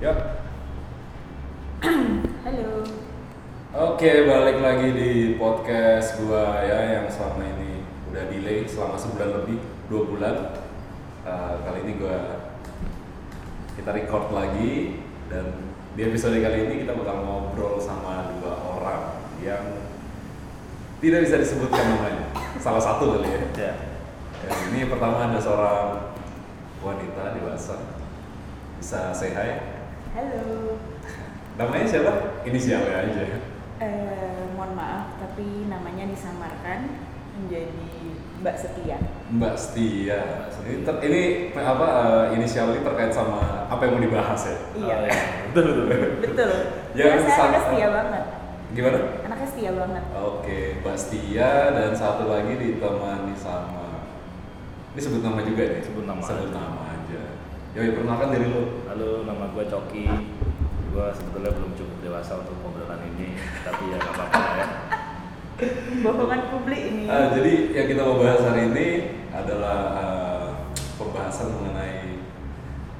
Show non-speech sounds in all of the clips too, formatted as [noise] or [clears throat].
Ya. [clears throat] Halo. Oke, balik lagi di podcast gua ya yang selama ini udah delay selama sebulan lebih, dua bulan. Eh, kali ini gua kita record lagi dan di episode kali ini kita bakal ngobrol sama dua orang yang tidak bisa disebutkan namanya. Salah satu kali ya. Ya. Ya, ini pertama ada seorang wanita dewasa. Bisa say hi? Halo. Namanya siapa? Inisialnya aja. Eh, mohon maaf, tapi namanya disamarkan menjadi Mbak Setia. Mbak Setia. Ini, ter- ini apa eh, inisial ini terkait sama apa yang mau dibahas ya? Iya. Oh, ya. Betul betul. Betul. [laughs] Ya, Ya, saya anaknya setia banget. Gimana? Anaknya setia banget. Oke, Mbak Setia dan satu lagi ditemani sama ini sebut nama juga nih. Sebut nama Sebut nama. Yoi, perkenalkan diri lu. Halo, nama gue Coki. Gue sebetulnya belum cukup dewasa untuk obrolan ini, [laughs] tapi ya nggak apa-apa ya. Bohongan publik ini. Eh, jadi yang kita mau bahas hari ini adalah eh, pembahasan mengenai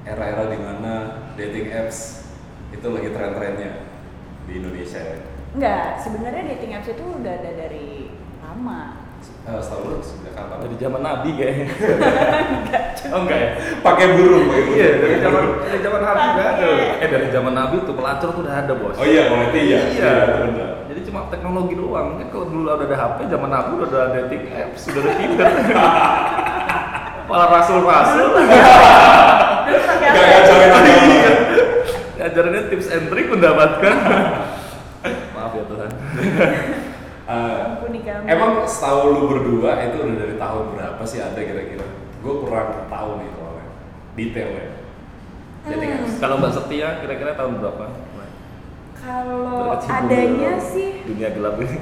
era-era di mana dating apps itu lagi tren-trennya di Indonesia ya. Enggak, sebenarnya dating apps itu udah ada dari lama. Eh, setahu lu sejak kapan? Dari zaman Nabi kayaknya. [laughs] oh enggak ya? pakai burung, pakai burung. Iya, dari zaman dari zaman Nabi udah ada. Eh dari zaman Nabi tuh pelacur tuh udah ada bos. Oh iya, kalau itu iya. Iya. itu benar. Jadi cuma teknologi doang. Mungkin kalau dulu udah ada HP, zaman Nabi udah ada dating apps, sudah ada Tinder. [laughs] Para rasul-rasul. Gak ngajarin. Ngajarinnya tips and trick mendapatkan. [laughs] Maaf ya Tuhan. Eh, Ampuni kami. Setahu lu berdua itu udah dari tahun berapa sih ada kira-kira? Gue kurang tahu nih soalnya detailnya. Dating apps. Kalau Mbak Setia kira-kira tahun berapa? Kalau adanya dalam sih, dunia gelap ini.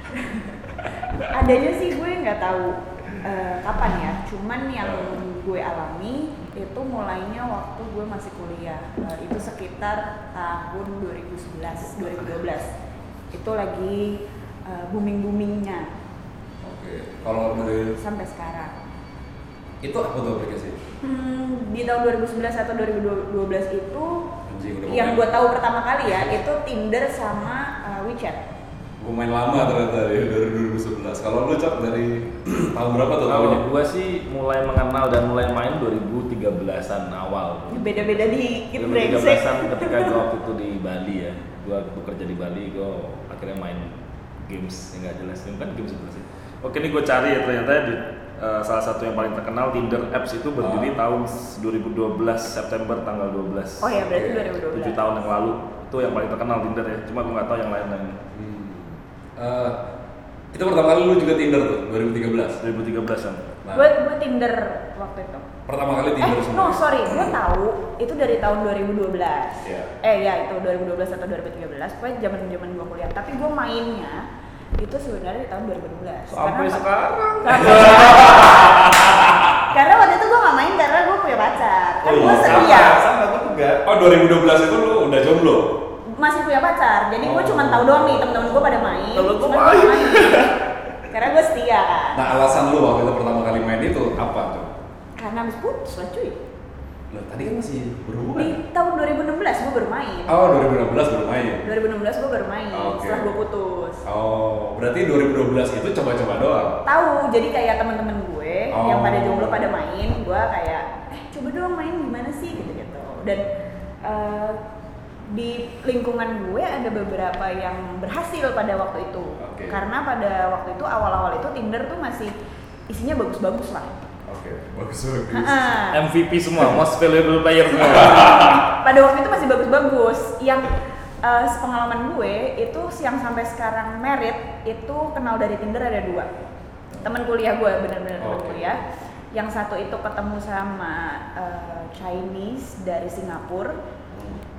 [laughs] adanya sih gue nggak tahu eh, kapan ya. Cuman yang gue alami itu mulainya waktu gue masih kuliah. Eh, itu sekitar tahun 2011, 2012. Itu lagi eh, booming boomingnya Oke. Kalau dari sampai sekarang. itu apa tuh aplikasi? Hmm, di tahun 2011 atau 2012 itu Anjing udah yang gue tahu pertama kali ya itu Tinder sama eh, WeChat. Gue main lama ternyata ya dari 2011. Kalau lu cok dari [clears throat] tahun berapa tuh tahunnya? gua sih mulai mengenal dan mulai main 2013-an awal. Beda-beda dikit 2013-an brengsek. ketika gua waktu itu di Bali ya. Gua bekerja di Bali, gua akhirnya main games yang nggak jelas. Game kan games sebenarnya sih. Oke, ini gue cari ya ternyata di eh, salah satu yang paling terkenal Tinder apps itu berdiri tahun 2012 September tanggal 12. Oh ya berarti Oke. 7 2012. tahun yang lalu itu yang paling terkenal Tinder ya. Cuma gue nggak tahu yang lain-lain. Hmm. Eh, itu pertama kali lu juga Tinder tuh 2013. 2013 an. Nah, Gue gue Tinder waktu itu. pertama kali Tinder Eh, semua. no sorry, gue tahu itu dari tahun 2012. Iya. Eh ya itu 2012 atau 2013, pokoknya zaman zaman gue kuliah. Tapi gue mainnya itu sebenarnya di tahun 2012. Sampai Karena- sekarang. Karena waktu itu gue gak main karena gue punya pacar. Kan Oh, gue iya. setia. sama gue juga. Oh 2012 itu lu udah jomblo? Masih punya pacar. Jadi gue Oh. cuma tahu doang nih temen-temen gue pada main. Gua cuman main. main. karena gue setia kan. Nah alasan lu waktu itu pertama kali main itu apa tuh? Karena habis putus lah cuy. Lah tadi kan masih berhubungan. Di tahun 2016 gue bermain. Oh 2016 baru main. 2016 gue bermain Oke. setelah gue putus. Oh berarti 2012 itu coba-coba doang. Tahu, jadi kayak teman-teman gue Oh. yang pada jomblo pada main, gue kayak eh coba dong main gimana sih gitu-gitu. Dan eh, di lingkungan gue ada beberapa yang berhasil pada waktu itu. Oke. Karena pada waktu itu awal-awal itu Tinder tuh masih isinya bagus-bagus lah. Oke bagus bagus. MVP semua, most valuable player semua. [laughs] pada waktu itu masih bagus-bagus. Yang eh, sepengalaman gue itu yang sampai sekarang merit itu kenal dari Tinder ada dua. Teman kuliah gue bener-bener teman Oke. kuliah. Yang satu itu ketemu sama eh, Chinese dari Singapura.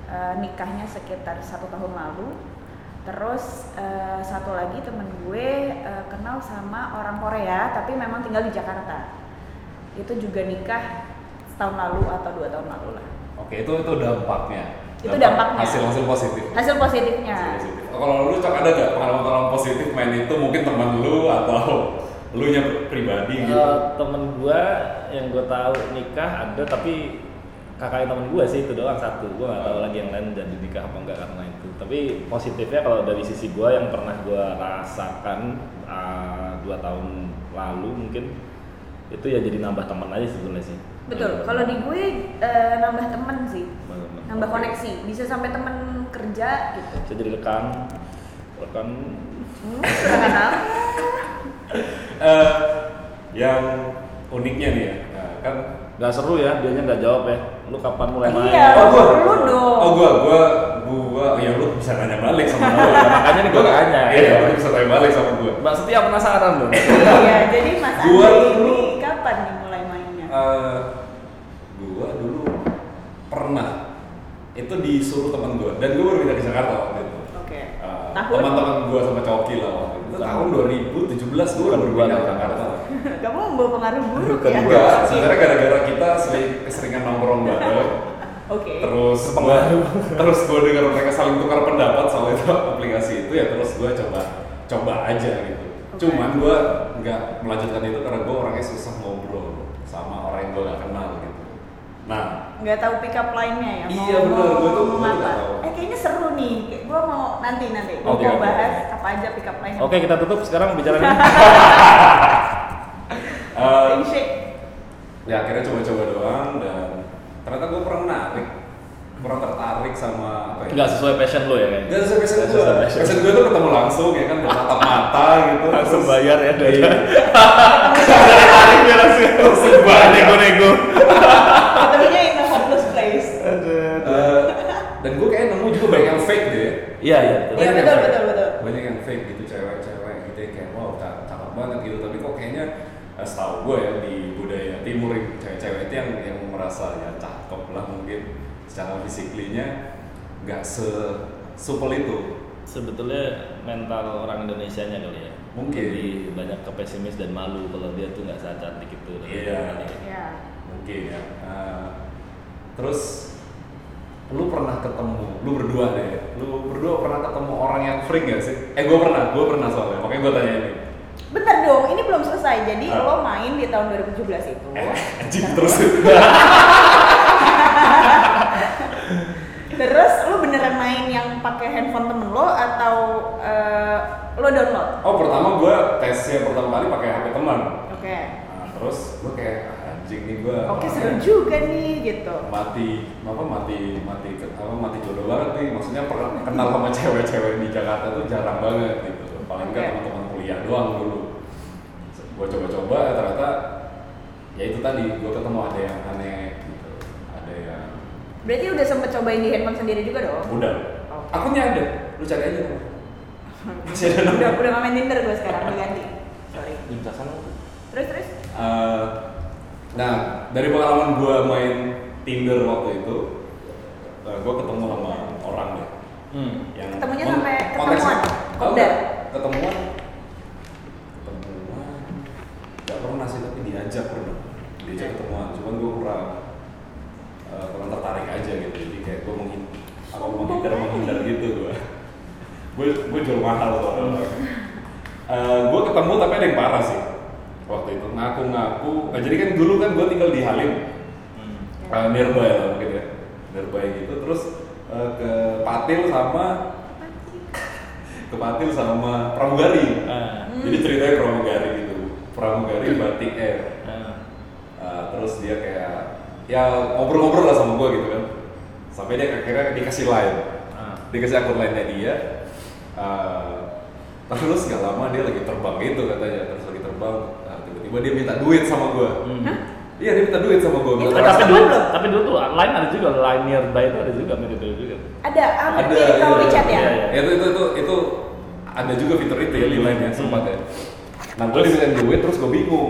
Eh, nikahnya sekitar satu tahun lalu. Terus eh, satu lagi temen gue eh, kenal sama orang Korea tapi memang tinggal di Jakarta itu juga nikah setahun lalu atau dua tahun lalu lah Oke itu itu dampaknya. Itu dampaknya. Hasil hasil positif. hasil positifnya Hasil positif. Oh, Kalau lu cok ada gak pengalaman-pengalaman positif main itu mungkin teman lu atau [laughs] lu nya pribadi gitu? Eh, temen gua yang gua tahu nikah ada tapi kakak temen gue sih itu doang satu gue nggak tahu lagi yang lain jadi nikah apa enggak karena itu tapi positifnya kalau dari sisi gue yang pernah gue rasakan uh, dua tahun lalu mungkin itu ya jadi nambah teman aja sebetulnya sih Betul. Kalau di gue eh, nambah temen sih, Nambah teman. nambah koneksi. Bisa sampai temen kerja gitu. bisa jadi rekan rekan Hmm. Eh, yang uniknya nih ya, nah, kan nggak seru ya dianya nggak jawab ya lu kapan mulai main Iya. Oh gua, Lu dong. Oh gua, gua, gua, oh, ya lu bisa tanya balik sama gua. [laughs] makanya nih gua tanya Iya, lu bisa tanya balik sama gua. mbak Setia penasaran loh Iya, jadi Mas Gua Andi Eh, gua dulu pernah itu disuruh teman gua dan gua baru pindah ke Jakarta waktu itu. Oke. Eh, Tahun? teman-teman gua sama Coki lah waktu itu. Tahun 2017 gua Bukan baru gua, pindah ke. Jakarta. Kamu membawa pengaruh buruk ya? gua. Enggak, sebenarnya gara-gara kita sering keseringan nongkrong bareng. Oke. terus gua, terus gue dengar mereka saling tukar pendapat soal itu aplikasi itu ya terus gue coba coba aja gitu Oke. cuman gue nggak melanjutkan itu karena gue orangnya susah ngobrol sama orang yang gue gak kenal gitu nah Nggak tahu pick up line-nya ya? Iya, Mau- tuh- mau gua tuh apa? nggak tahu. Eh kayaknya seru nih. Gue mau nanti nanti. Gue Oke, mau oke. bahas apa aja pick up line-nya. oke kita tutup sekarang bicaranya [laughs] eh, Handshake. ya akhirnya coba-coba doang dan ternyata gue kurang menarik kurang tertarik sama apa ya nggak sesuai passion lo ya kayaknya Gak sesuai passion gue sesuai passion. Passion gue tuh ketemu langsung ya kan bertatap mata gitu langsung terus- bayar ya [laughs] dari [laughs] Iya. langsung Langsung bayar. nego-nego Ketemunya in a hopeless place. Eh, dan gue kayak nemu juga banyak yang fake deh iya iya Iya, betul. Banyak yang betul, fake. betul, banyak yang fake gitu cewek-cewek gitu yang kayak wow ca- cakep banget gitu tapi kok kayaknya eh, setahu gue ya di budaya timur cewek-cewek itu yang yang merasa ya cakep lah mungkin secara fisiklinya nggak se supel itu sebetulnya mental orang Indonesia nya kali ya Mungkin. lebih banyak ke pesimis dan malu kalau dia tuh nggak saat cantik itu Iya. Iya. mungkin ya Eh, terus lu pernah ketemu lu berdua deh lu berdua pernah ketemu orang yang freak gak sih eh gue pernah gue pernah soalnya makanya gue tanya ini Bentar dong, ini belum selesai. Jadi Ah. lo main di tahun 2017 itu. eh anjing terus [laughs] Terus lo beneran main yang pakai handphone temen lo atau eh, lo download? Oh pertama gue tesnya pertama kali pakai HP teman. Oke. Nah, terus gue kayak "Ah, anjing nih gue. Oke seru juga nih gitu. Mati apa mati mati apa mati jodoh banget nih. Maksudnya pernah kenal sama cewek-cewek di Jakarta tuh jarang banget gitu. Paling nggak Oke. teman-teman kuliah doang dulu. Gue coba-coba ya ternyata ya itu tadi gue ketemu ada yang aneh gitu. Ada yang Berarti udah sempet cobain di handphone sendiri juga dong? udah. Oke. Akunnya ada. Lu cari aja. Bang. Masih ada udah nomor. udah main Tinder gue sekarang udah ganti. Sorry. Terus terus? Eh, nah, dari pengalaman gue main Tinder waktu itu, gue ketemu sama orang deh. hmm. Yang Ketemunya sampai ketemuan? Udah. Ketemuan, ketemuan, nggak pernah sih tapi diajak pernah, diajak ketemuan. Cuman gue kurang eh, kurang tertarik aja gitu. Jadi kayak gue menghin, apa menghindar gue. Gue gue jual mahal soalnya. gue ketemu tapi ada yang parah sih waktu itu ngaku-ngaku. Nah, jadi kan dulu kan gue tinggal di Halim, Hmm. uh, nearby lah mungkin ya, nearby gitu. Terus eh, ke Patil sama ke Patil sama Pramugari. Ah. Jadi ceritanya Pramugari gitu, Pramugari batik air. Ah. Uh, terus dia kayak ya ngobrol-ngobrol lah sama gue gitu kan. Sampai dia akhirnya dikasih line, Ah. dikasih akun lainnya dia. Uh, terus gak lama dia lagi terbang gitu katanya, terus lagi terbang. Nah, tiba-tiba dia minta duit sama gue. Hmm. Iya dia minta duit sama gue. Udah tapi teman dulu, belum? tapi dulu tuh line ada juga, line nearby itu ada juga mirip itu juga. Ada, ah, ada kalau iya, WeChat ya? iya, iya. itu itu itu itu ada juga fitur itu ya di Hmm. line ya sempat ya nah gue dimintain duit terus gue bingung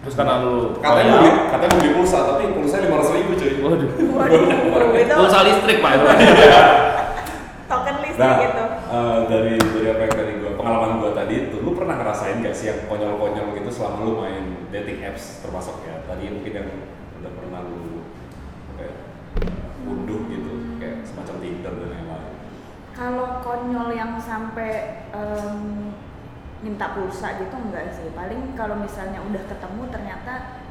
Terus karena lu katanya mau ya. beli katanya mau beli pulsa tapi pulsa lima ratus ribu cuy Waduh. [laughs] Waduh, itu Pulsa listrik pak itu. token listrik nah gitu. Eh, dari dari apa yang tadi gue pengalaman gue tadi itu lu pernah ngerasain gak sih yang konyol-konyol gitu selama lu main dating apps termasuk ya tadi mungkin yang udah pernah lu kayak unduh gitu kayak semacam Tinder dan lain-lain Kalau konyol yang sampai em, minta pulsa gitu enggak sih. Paling kalau misalnya udah ketemu ternyata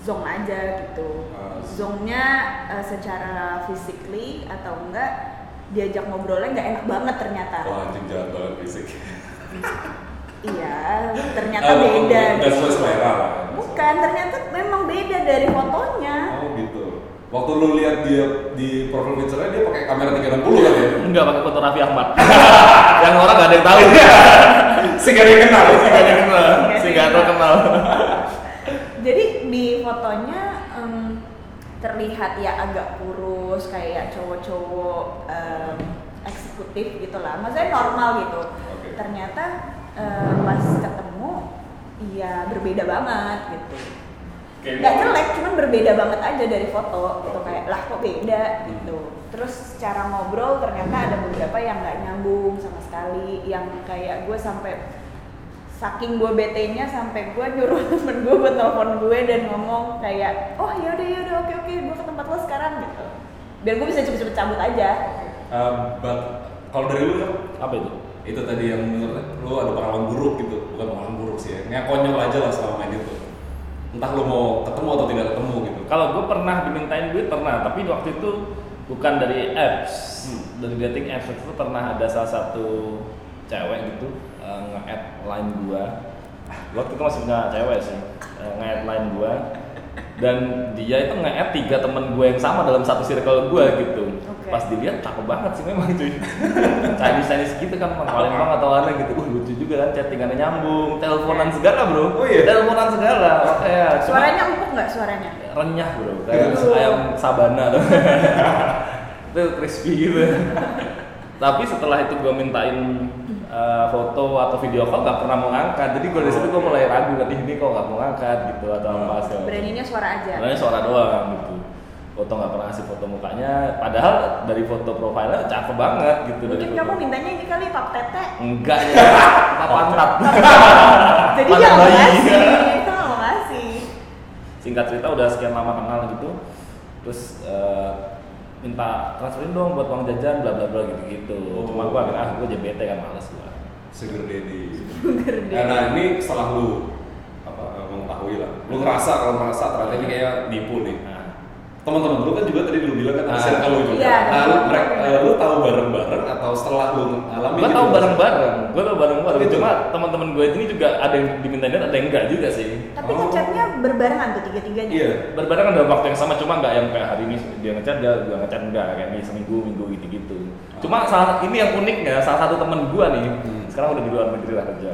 zong aja gitu Ah. zongnya eh, secara physically atau enggak diajak ngobrolnya nggak enak banget ternyata Wah anjing jahat banget fisik. iya ternyata Oh, beda Nggak gitu. sesuai selera lah. bukan ternyata memang beda dari fotonya Oh gitu. Waktu lu lihat dia di profil picture-nya dia pakai kamera 360 kan ya? Enggak pakai foto Raffi Ahmad. [laughs] yang orang nggak ada yang tahu. [laughs] Sehingga dia kenal. Sehingga dia kenal. Sehingga terkenal. jadi di fotonya em, terlihat ya agak kurus kayak cowok-cowok em, eksekutif gitu lah maksudnya normal gitu. Oke. ternyata eh, pas ketemu ya berbeda banget gitu. Nggak jelek cuman berbeda banget aja dari foto gitu. Kayak lah kok beda? Gitu. Terus cara ngobrol ternyata ada beberapa yang nggak nyambung sama sekali yang kayak gue sampai saking gue bete-nya sampai gue nyuruh [laughs] temen gue buat telepon gue dan ngomong kayak oh yaudah yaudah oke oke gue ke tempat lo sekarang gitu biar gue bisa cepet-cepet cabut aja Um, but kalau dari lu Apa itu? itu tadi yang menurut lu ada pengalaman buruk gitu bukan pengalaman buruk sih ya nggak konyol aja lah selama main itu entah lu mau ketemu atau tidak ketemu gitu Kalau gue pernah dimintain duit pernah, tapi waktu itu bukan dari apps, Hmm. dari dating apps itu pernah ada salah satu cewek gitu eh, nge-add line gua. Waktu itu masih punya cewek sih, eh, nge-add line gua. Dan dia itu nge-add tiga temen gue yang sama dalam satu circle gue gitu. Oke. Pas dilihat cakep banget sih memang cuy. [laughs] Chinese Chinese gitu kan, Palembang atau mana gitu. Wah lucu juga kan, chattingannya nyambung, teleponan segala bro. Oh iya? Teleponan segala. Makanya cuma- suaranya empuk nggak suaranya renyah bro kayak ayam sabana tuh [laughs] itu crispy gitu [laughs] tapi setelah itu gue mintain uh, foto atau video call gak pernah mau ngangkat. Jadi gue dari situ gue mulai ragu kan ini kok gak mau ngangkat? Gitu atau apa macam. beraninya suara aja? Sebenarnya suara doang gitu. Foto nggak pernah ngasih foto mukanya. Padahal dari foto profilnya cakep banget gitu. Dari mungkin foto. kamu mintanya ini kali pap tete. Enggak ya. [laughs] Apa pantat [laughs] jadi dia nggak ngasih dia nggak ngasih singkat cerita udah sekian lama kenal gitu. Terus eh, minta transferin dong buat uang jajan bla bla bla gitu gitu Oh. cuma gua akhirnya ah gua jadi bete kan males gua. Sugar daddy Sugar daddy. Nah, nah ini setelah lu apa mengetahui lah. Lu ngerasa kalau merasa ternyata ini kayak nipu nih. Nah teman-teman lu kan juga tadi lu bilang kan ada Ah. lu juga. Iya, nah, lu, mereka, eh, lu tahu bareng-bareng atau setelah lu alami gua gitu? tahu bareng bareng gua tahu bareng bareng Gitu. cuma teman-teman gue ini juga ada yang dimintain ada yang enggak juga sih. Tapi Oh. ngechatnya berbarengan tuh tiga-tiganya? Iya. Berbarengan dalam waktu yang sama cuma nggak yang kayak hari ini dia ngechat dia gua ngechat enggak. Kayak ini seminggu minggu gitu gitu cuma salah ini yang uniknya salah satu teman gua nih Hmm. sekarang udah di luar negeri lah kerja.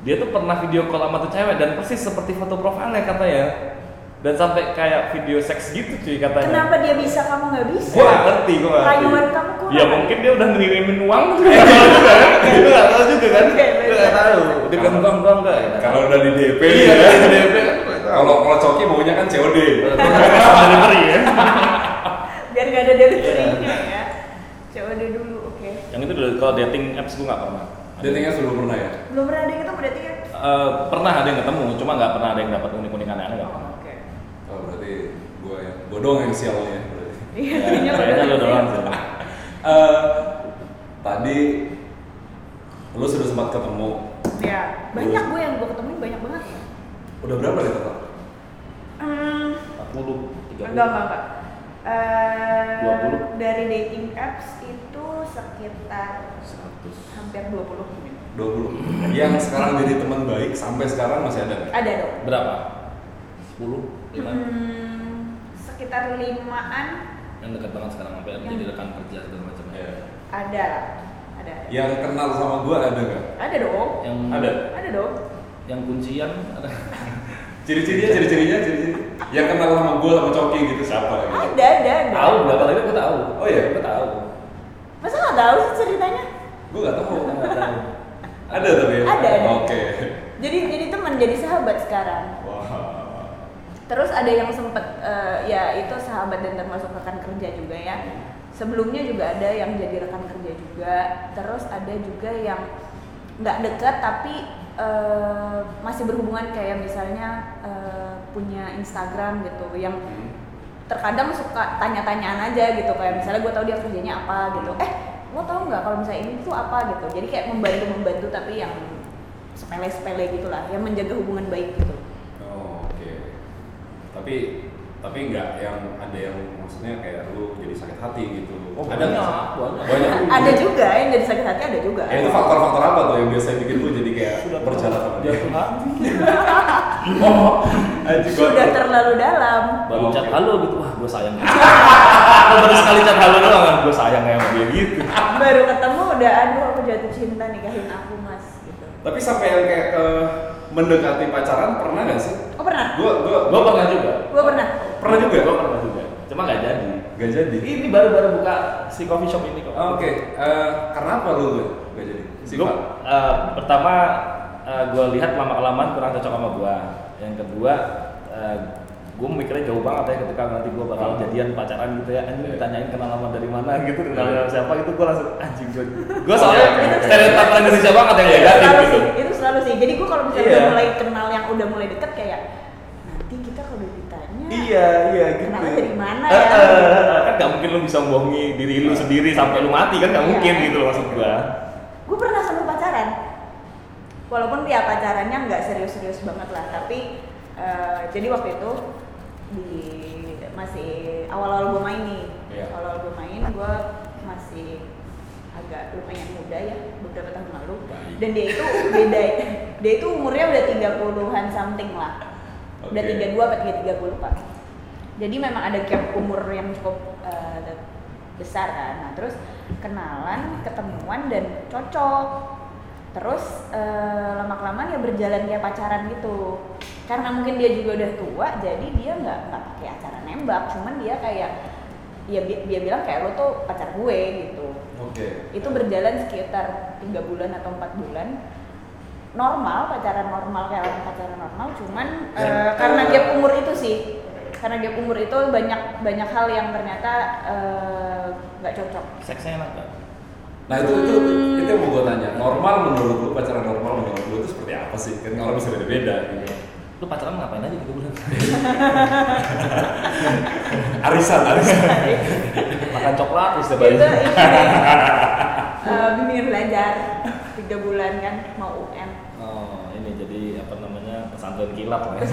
Dia tuh pernah video call sama tuh cewek dan persis seperti foto profilnya katanya dan sampai kayak video seks gitu cuy katanya. Kenapa dia bisa kamu nggak bisa? Gua nggak ngerti gua nggak ngerti. Rayuan kamu kurang. ya mungkin dia udah ngirimin uang. [laughs] Gua nggak tahu juga kan. [laughs] Gua nggak tahu juga kan. Gua nggak tahu. Dia bilang enggak enggak enggak ya kalau udah di DP iya ya. di DP kan [laughs] kalau kalau coki maunya kan COD delivery ya. Biar nggak ada deliverynya Iya. ya. COD dulu oke. Yang itu dulu kalau dating apps gua nggak pernah. Datingnya belum pernah ya? Belum pernah ada yang ketemu berarti kan Eh, pernah ada yang ketemu cuma nggak pernah ada yang dapat unik-unik aneh-aneh nggak? pernah oke oh berarti ya gua doang yang sialnya ya. Iya Ya, kayaknya sih. doang sih. [laughs] Eh, tadi lu sudah sempat ketemu. Ya banyak gue yang gue ketemuin banyak banget udah berapa nih total hmm, 40 30 enggak enggak enggak. Eh, 20? dari dating apps itu sekitar 100 hampir 20 20 yang sekarang jadi teman baik sampai sekarang masih ada nggak? ada dong. Berapa? 10 5 Hmm, sekitar limaan. Yang dekat banget sekarang sampai Yang- jadi rekan kerja segala macam. Iya. ada. Ada. Yang kenal sama gua ada nggak? Ada dong. Yang Ada. ada dong. Yang kuncian ada. Ciri-cirinya ciri-cirinya ciri-ciri. Yang kenal sama gua sama coki gitu siapa gitu? Ada ada ada. Tahu berapa lagi gue tahu. Oh iya? gue tahu. Masa nggak tahu sih ceritanya? Gua nggak tahu. Gua nggak tahu. Ada tapi ya? Ada, ada. oke. Jadi jadi teman jadi sahabat sekarang. Wah terus ada yang sempet eh, ya itu sahabat dan termasuk rekan kerja juga ya. Sebelumnya juga ada yang jadi rekan kerja juga. Terus ada juga yang nggak dekat tapi eh, masih berhubungan kayak misalnya eh, punya Instagram gitu yang Hmm. terkadang suka tanya-tanyaan aja gitu. Kayak misalnya gue tahu dia kerjanya apa gitu. Eh lo tau nggak kalau misalnya ini tuh apa gitu. Jadi kayak membantu membantu tapi yang sepele-sepele gitulah yang menjaga hubungan baik gitu. Tapi tapi tapi nggak yang ada yang maksudnya kayak lu jadi sakit hati gitu. Oh, ada banyak, banyak. Banyak. [laughs] ada juga yang jadi sakit hati ada juga. Ya, itu faktor-faktor apa tuh yang biasanya bikin lu jadi kayak berjalan sama dia? [laughs] Oh, sudah terlalu dalam. Baru chat halo gitu. Wah gue sayang [laughs] Lo baru sekali chat halo doang kan? Gue sayang ya sama dia gitu. Baru ketemu udah aduh aku jatuh cinta nikahin aku mas gitu. Tapi sampai yang kayak ke mendekati pacaran pernah nggak sih? oh pernah Gua gua gue pernah juga gua pernah pernah juga. gue pernah juga cuma nggak jadi Gak jadi. ini baru baru buka si coffee shop ini kok Oh, Oke, eh, karena apa lu tuh gak jadi? Gue Sifat. pertama gue lihat lama kelamaan kurang cocok sama gue. Yang kedua gue mikirnya jauh banget ya ketika nanti gue bakal Hmm. jadian pacaran gitu ya. Anjing Iya. ditanyain kenal lama dari mana gitu, kenal Iya. sama siapa gitu gue langsung anjing gue. Gue soalnya Iya. stereotip orang Indonesia banget yang itu negatif gitu. Selalu sih jadi gua kalau misalnya Iya. udah mulai kenal yang udah mulai deket kayak nanti kita kalau ditanya Iya iya gitu. Kenalnya dari mana Eh, ya? eh, kan gak mungkin lu bisa bohongi diri lu sendiri sampai lu mati kan gak Iya. mungkin gitu loh maksud gue. gue pernah sampai pacaran walaupun ya pacarannya nggak serius-serius banget lah tapi eh, jadi waktu itu di masih awal-awal gue main nih Iya. awal-awal gue main gue masih agak lumayan muda ya beberapa tahun lalu. Dan dia itu beda. Dia itu umurnya udah 30-an something lah. Udah Oke. 32 apa 33 gue lupa jadi memang ada gap umur yang cukup eh, besar kan. Nah terus kenalan ketemuan dan cocok. Terus lama kelamaan ya berjalan kayak pacaran gitu. Karena mungkin dia juga udah tua jadi dia nggak nggak pakai acara nembak. Cuman dia kayak ya dia bilang kayak lo tuh pacar gue gitu Oke. itu berjalan sekitar tiga bulan atau empat bulan normal pacaran normal kayak orang pacaran normal cuman eh, karena gap umur itu sih karena gap umur itu banyak banyak hal yang ternyata eh, nggak cocok Seksnya enak gak? Nah itu itu Hmm. itu yang mau gue tanya. Normal menurut lu pacaran normal menurut lu itu seperti apa sih? Kan orang bisa beda-beda gitu. Lu pacaran ngapain aja tiga bulan? [laughs] Arisan, arisan. Makan coklat terus itu hari. ini deh, eh, bimbingan belajar tiga bulan kan mau UN Oh, ini jadi apa namanya pesantren kilat lah. ya.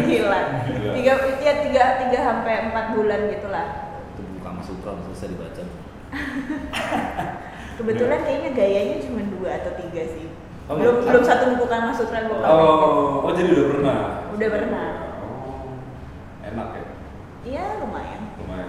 gila Gila. tiga ya tiga tiga sampai empat bulan gitulah Itu buku Kama Sutra bisa dibaca. [laughs] kebetulan kayaknya gayanya cuma dua atau tiga sih Oh, belum iya. belum satu buku kan sutra gue Oh, oh jadi udah pernah. Udah pernah. Oh, enak ya, iya lumayan lumayan.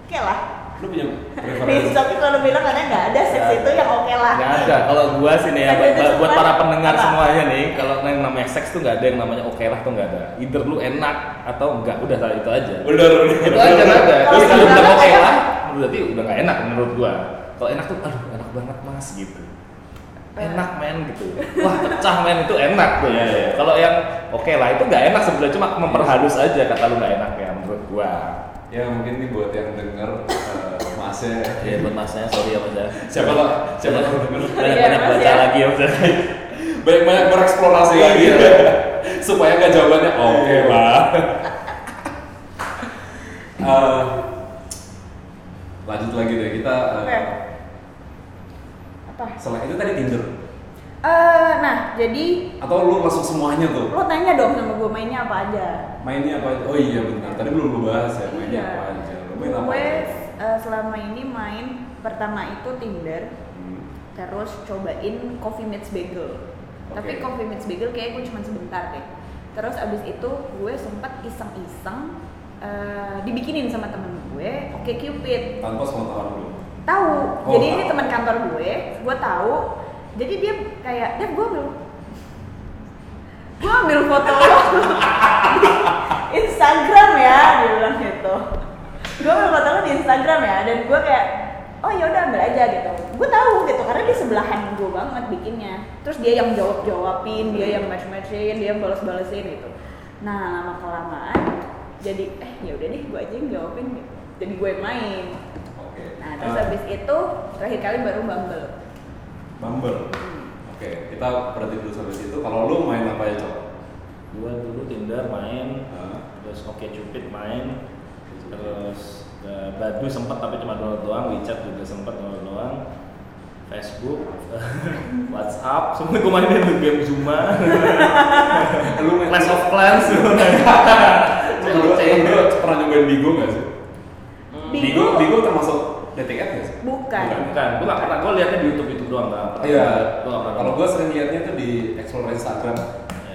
oke lah Lu punya preferensi? tapi kalau bilang katanya nggak ada seks itu yang oke lah Nggak ada. Kalau gua sih nih ya, buat, buat para pendengar apa? semuanya nih, kalau yang namanya seks tuh nggak ada yang namanya oke lah tuh nggak ada. Either lu enak atau enggak, udah itu aja. Bener. itu aja nggak ada. Kalau Terus kalau udah oke enak. lah, berarti udah nggak enak menurut gua. Kalau enak tuh, aduh enak banget mas gitu. Enak men gitu. Wah pecah men itu enak tuh. Iya, iya. Kalau yang oke lah itu nggak enak sebenarnya cuma memperhalus aja kata lu nggak enak ya menurut gua. Ya mungkin nih buat yang denger uh, masnya Ya buat masnya sorry ya mas ya. siapa lah siapa lah denger Banyak banyak Iya, Mas, baca ya. lagi ya mas ya. banyak banyak bereksplorasi Iya. lagi supaya nggak jawabannya oke lah [laughs] Eh, lanjut lagi deh kita Oke. apa setelah itu tadi Tinder Eh, nah jadi atau lu langsung semuanya tuh? Lo tanya dong sama gue mainnya apa aja? Mainnya apa aja? oh iya benar. Tadi belum lu bahas ya mainnya Iya. apa aja. Lu main apa gue eh, selama ini main pertama itu Tinder. Hmm. terus cobain Coffee Meets Bagel. Tapi Oke. Coffee Meets Bagel kayak gue cuma sebentar deh. Terus abis itu gue sempet iseng-iseng eh, dibikinin sama temen gue Oke Cupid. Tanpa sepengetahuan lu? Tahu. Oh, jadi ini tahu. teman kantor gue. Gue tahu jadi dia kayak dia gue ambil. Gue ambil foto lo. Di [laughs] Instagram ya dia bilang gitu. Gue ambil foto lo di Instagram ya dan gue kayak oh ya udah ambil aja gitu. Gue tahu gitu karena dia sebelahan gue banget bikinnya. Terus dia yang jawab jawabin dia yang match matchin dia yang balas balesin gitu. Nah lama kelamaan jadi eh ya udah deh gue aja yang jawabin gitu. Jadi gue main. Nah, terus Eh, habis itu terakhir kali baru Bumble. Bumble. Oke kita berarti dulu sampai situ. Kalau lu main apa aja coba Gua dulu Tinder main, Hah? terus Oke Cupid main, terus eh, Badu sempat tapi cuma download doang, WeChat juga sempat download doang, Facebook, [laughs] WhatsApp, semua gue mainin tuh game Zuma, [laughs] lu main Clash of Clans, [laughs] Lu lu pernah nyobain Bigo nggak sih? Hmm. Bigo, Bigo termasuk dating app nggak sih? Bukan. Bukan, gue gak pernah, gue liatnya di Youtube itu doang gak pernah Iya. Gue gak pernah Kalau gue sering liatnya tuh di explore Instagram.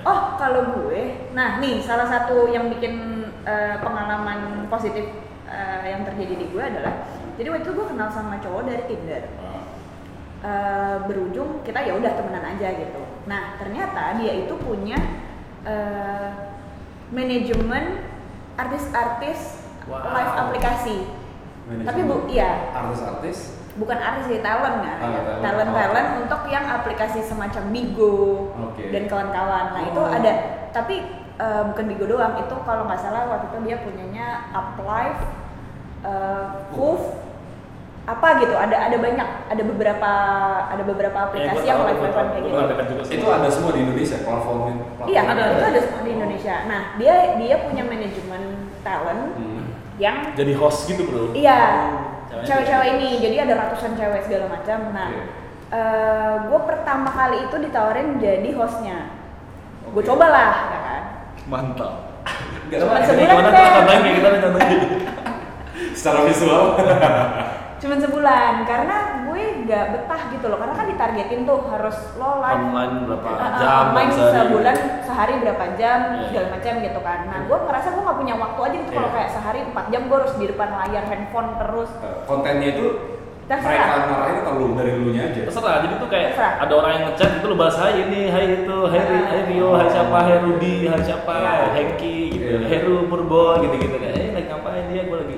Oh, kalau gue, nah nih salah satu yang bikin eh, pengalaman positif eh, yang terjadi di gue adalah, jadi waktu itu gue kenal sama cowok dari Tinder. Eh, berujung kita ya udah temenan aja gitu. Nah ternyata dia itu punya eh, manajemen artis-artis Wow. live aplikasi. Manajemen Tapi bu, iya Artis-artis. bukan artis sih talent kan Ah, talent. talent Oh. untuk yang aplikasi semacam Bigo Oke. dan kawan-kawan nah itu Oh. ada tapi eh, bukan Bigo doang itu kalau nggak salah waktu itu dia punyanya Uplife eh Woof, apa gitu ada ada banyak ada beberapa ada beberapa aplikasi yang live live kayak gitu Itu ada semua di Indonesia platformnya. iya Ada, itu ada. ada semua di Indonesia nah dia dia punya manajemen talent Hmm. Yang Jadi host gitu bro Iya, Cewek-cewek. ini. Jadi ada ratusan cewek segala macam. Nah, Oke. gue pertama kali itu ditawarin jadi hostnya. Gue Oke. cobalah, ya kan. Mantap [laughs] Cuma sebulan Gimana deh. tuh contohnya kita contohnya [laughs] [laughs] Secara visual. Cuman sebulan, karena gue gak betah gitu loh. Karena kan ditargetin tuh harus lo live Online berapa Uh, uh, jam main sehari. sebulan sehari berapa jam Iya. segala macam gitu kan nah gue ngerasa gue nggak punya waktu aja gitu kalau Iya. kayak sehari 4 jam gue harus di depan layar handphone terus Eh, Kontennya itu Terserah. mereka ngarahin atau lu dari lu nya aja? Terserah, jadi tuh kayak Terserah. ada orang yang ngechat itu lu bahas hai ini, hai itu, hai, hai Rio, hai siapa, hai Rudi, hai siapa, Iya. Hengki gitu, Iya. Heru, Purbo gitu-gitu kayak eh lagi ngapain dia, gue lagi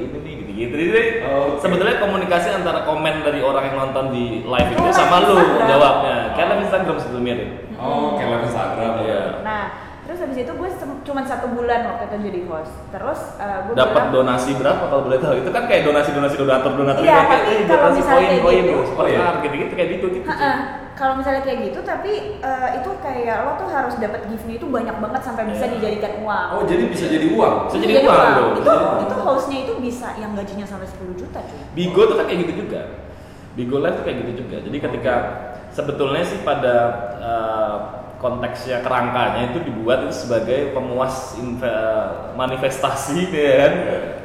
Jadi Oh, oke. sebetulnya komunikasi antara komen dari orang yang nonton di live itu Oh, sama lu Instagram. jawabnya. Kayak live Instagram sebetulnya mirip. Oh, kayak live Instagram. Iya. Nah, terus habis itu gue cuma satu bulan waktu itu jadi host. Terus uh, gue Dapat donasi berapa kalau boleh tahu? Itu kan kayak donasi-donasi donatur donatur Iya, kayak, tapi eh, kalau donasi misalnya koin kayak koin gitu, oh iya. card, gitu-gitu kayak gitu gitu. "Ha-ha, kalau misalnya kayak gitu, tapi uh, itu kayak lo tuh harus dapat gift-nya itu banyak banget sampai bisa Iya. dijadikan uang. Oh, jadi bisa jadi uang. Bisa jadi uang, bro. Itu Oh. itu hostnya itu bisa yang gajinya sampai 10 juta cuy. Bigo tuh kan kayak gitu juga. Bigo Live tuh kayak gitu juga. Jadi ketika sebetulnya sih pada uh, konteksnya kerangkanya itu dibuat itu sebagai pemuas inve- manifestasi [laughs] ya kan.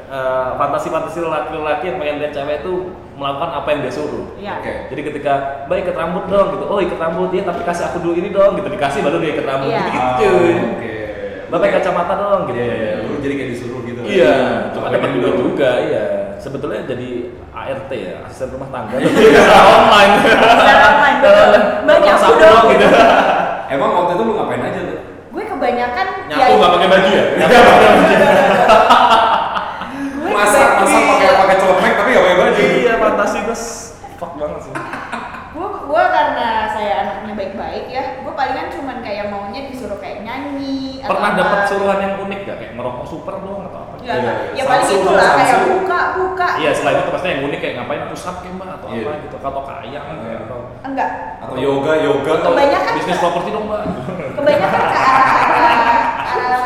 Uh, fantasi-fantasi lelaki-lelaki yang pengen lihat cewek itu melakukan apa yang dia suruh. Iya. Oke. Jadi ketika, baik ikat rambut dong gitu. Oh, ikat rambut ya, tapi kasih aku dulu ini dong gitu. Dikasih baru dia ikat rambut Iya. gitu. Cuy. Oke. Bapak kacamata dong gitu. Iya, iya, lu jadi kayak disuruh gitu. Iya, cuma Apa dapat duit juga, iya. Sebetulnya jadi ART ya, asisten rumah tangga. [laughs] Secara online. Secara online. Banyak udah. dong gitu. [laughs] Emang waktu itu lu ngapain aja tuh? Gue kebanyakan Nyapu nggak pakai baju ya? [laughs] gue Masak, kebanyakan- masak pakai pakai celemek tapi gak pakai baju. Iya, fantasi gue fuck banget sih. gue gue karena saya anaknya baik-baik ya gue palingan cuman kayak maunya disuruh kayak nyanyi atau Pernah apa. dapat suruhan yang unik gak? Kayak ngerokok super dong atau apa? ya, Iya, ya paling Samsung, itulah kayak buka buka Iya, selain itu pasti yang unik kayak ngapain push up kayak mbak atau Iya. apa gitu, atau kayak atau enggak Atau yoga, yoga atau Kebanyakan bisnis ke- properti dong mbak. kebanyakan ke arah arah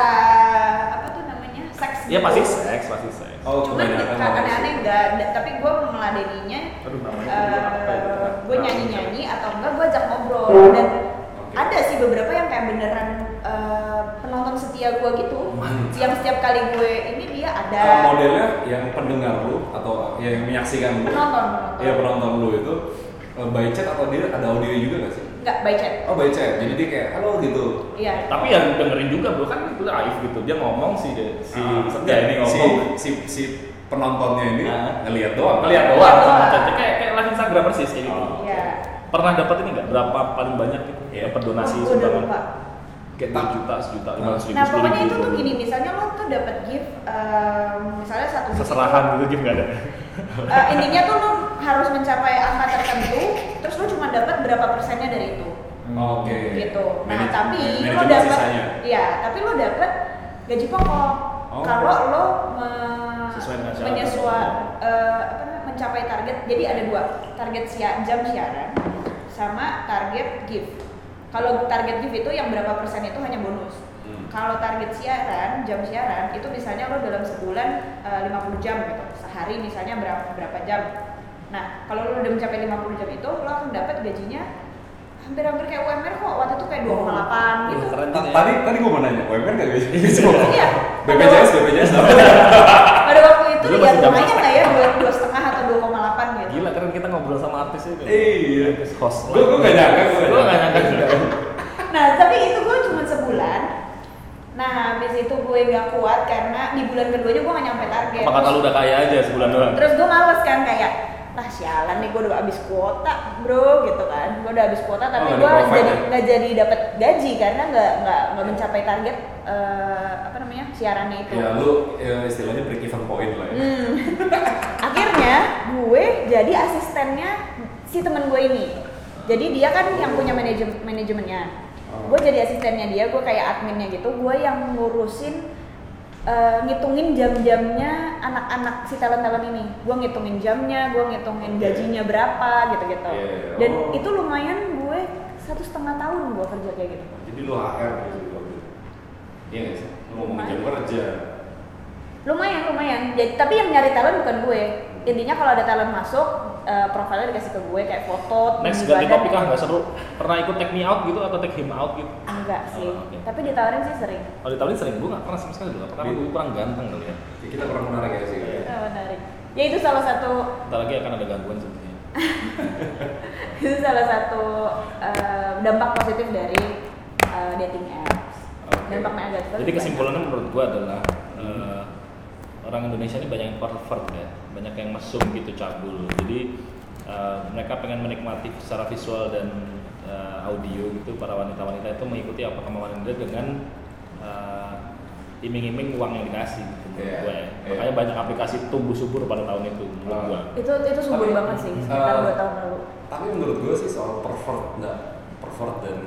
apa tuh namanya seks Iya gitu. pasti seks, pasti seks. Oh, cuman kebanyakan ka- aneh-aneh enggak tapi gue meladeninya Aduh dulu apa ya? gue nyanyi-nyanyi atau enggak gue ajak ngobrol dan ada sih beberapa yang kayak beneran eh, penonton setia gue gitu Mantap. yang setiap kali gue ini dia ada Eh, modelnya yang pendengar lu atau ya yang menyaksikan lu? penonton penonton Iya penonton lu itu eh, by chat atau dia ada audio juga gak sih? Enggak by chat Oh by chat, jadi dia kayak halo gitu. iya Tapi yang dengerin juga bro kan itu live gitu. Dia ngomong sih dia, si Ah, Setia ini si, ngomong. si, si penontonnya ini Ah. ngelihat doang. Ngeliat doang, doang. Jadi kayak kayak live Instagram persis kayak gitu. Oh. iya Pernah dapat ini nggak? Berapa paling banyak gitu? Iya. Dapat donasi Oh, sumbangan? lupa. Kayak 2 juta, sejuta, lima ratus ribu, nah pokoknya itu tuh gini misalnya lo tuh dapat gift em, misalnya satu gift Seserahan gitu game nggak ada. Eh, intinya tuh lo harus mencapai angka tertentu terus lo cuma dapat berapa persennya dari itu Oke. gitu nah Manaj- tapi lo dapat iya tapi lo dapat gaji pokok Oh. kalau lo me- Sesuai dengan syarat. menyesua- eh, apa namanya, mencapai target jadi ada dua target sia- jam siaran sama target gift kalau target gift itu yang berapa persen itu hanya bonus Hmm. kalau target siaran jam siaran itu misalnya lo dalam sebulan eh, 50 jam gitu sehari misalnya berapa berapa jam nah kalau lo udah mencapai 50 jam itu lo akan dapat gajinya hampir-hampir kayak UMR kok waktu itu kayak 2,8 gitu. Keren Ta- juga ya. Tadi tadi gue mau nanya, UMR nggak guys? Iya. BPJS, BPJS apa? Pada waktu itu ya lumayan lah ya dua dua setengah atau 2,8 gitu. Gila keren kita ngobrol sama artis itu. Iya. Artis host. Gue gue nggak nyangka, gue nggak nyangka juga. Nah tapi itu gue cuma sebulan. Nah habis itu gue nggak kuat karena di bulan keduanya gue nggak nyampe target. Apa kata lu udah kaya aja sebulan doang? Terus gue males kan kayak ah sialan nih gue udah habis kuota bro gitu kan gue udah habis kuota tapi Oh, gue jadi ya? nggak jadi dapat gaji karena nggak nggak nggak mencapai target eh, apa namanya siarannya itu Ya lu ya, istilahnya break even point lah ya. Hmm. [laughs] akhirnya gue jadi asistennya si temen gue ini jadi dia kan yang punya manajem manajemennya Oh. gue jadi asistennya dia gue kayak adminnya gitu gue yang ngurusin eh, ngitungin jam-jamnya anak-anak si talent-talent ini gue ngitungin jamnya gue ngitungin gajinya berapa gitu-gitu Iya, iya. dan Oh. itu lumayan gue satu setengah tahun gue kerja kayak gitu Jadi lu HR gitu. Iya nggak sih? Lu ngomongin jam kerja. lumayan lumayan jadi tapi yang nyari talent bukan gue intinya kalau ada talent masuk eh, profilnya dikasih ke gue kayak foto Next ganti topik ah nggak seru. Pernah ikut take me out gitu atau take him out gitu? enggak sih Oh, oke. tapi ditawarin sih sering Kalau ditawarin sering gue nggak pernah sama sekali dulu. Karena gue kurang ganteng kali ya? Ya, kita kurang menarik ya sih. oh, menarik ya itu salah satu Ntar lagi akan ada gangguan sepertinya. [laughs] itu salah satu eh, dampak positif dari eh, dating apps Oke. dampak negatif Jadi kesimpulannya menurut gue adalah eh, orang Indonesia ini banyak yang pervert ya, banyak yang mesum gitu cabul. Jadi eh, mereka pengen menikmati secara visual dan eh, audio gitu para wanita-wanita itu mengikuti apa kemauan dia dengan eh, iming-iming uang yang dikasih gitu, menurut Iya, gue. iya. Makanya banyak aplikasi tumbuh subur pada tahun itu menurut Ah. gue. itu itu subur Tapi, banget sih sekitar eh, dua tahun lalu Tapi menurut gue sih soal pervert nggak pervert dan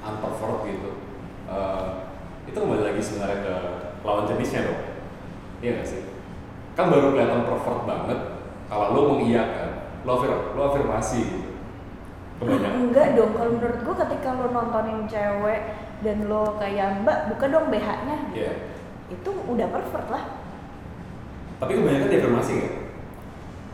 unpervert gitu. eh, itu kembali lagi sebenarnya ke lawan jenisnya dong. Iya nggak sih? Kan baru kelihatan pervert banget kalau lo mengiyakan, lo, afir, lo afirmasi gitu. Kebanyakan. enggak dong kalau menurut gue ketika lo nontonin cewek dan lo kayak mbak buka dong BH-nya Iya. itu udah pervert lah Tapi kebanyakan diafirmasi kan?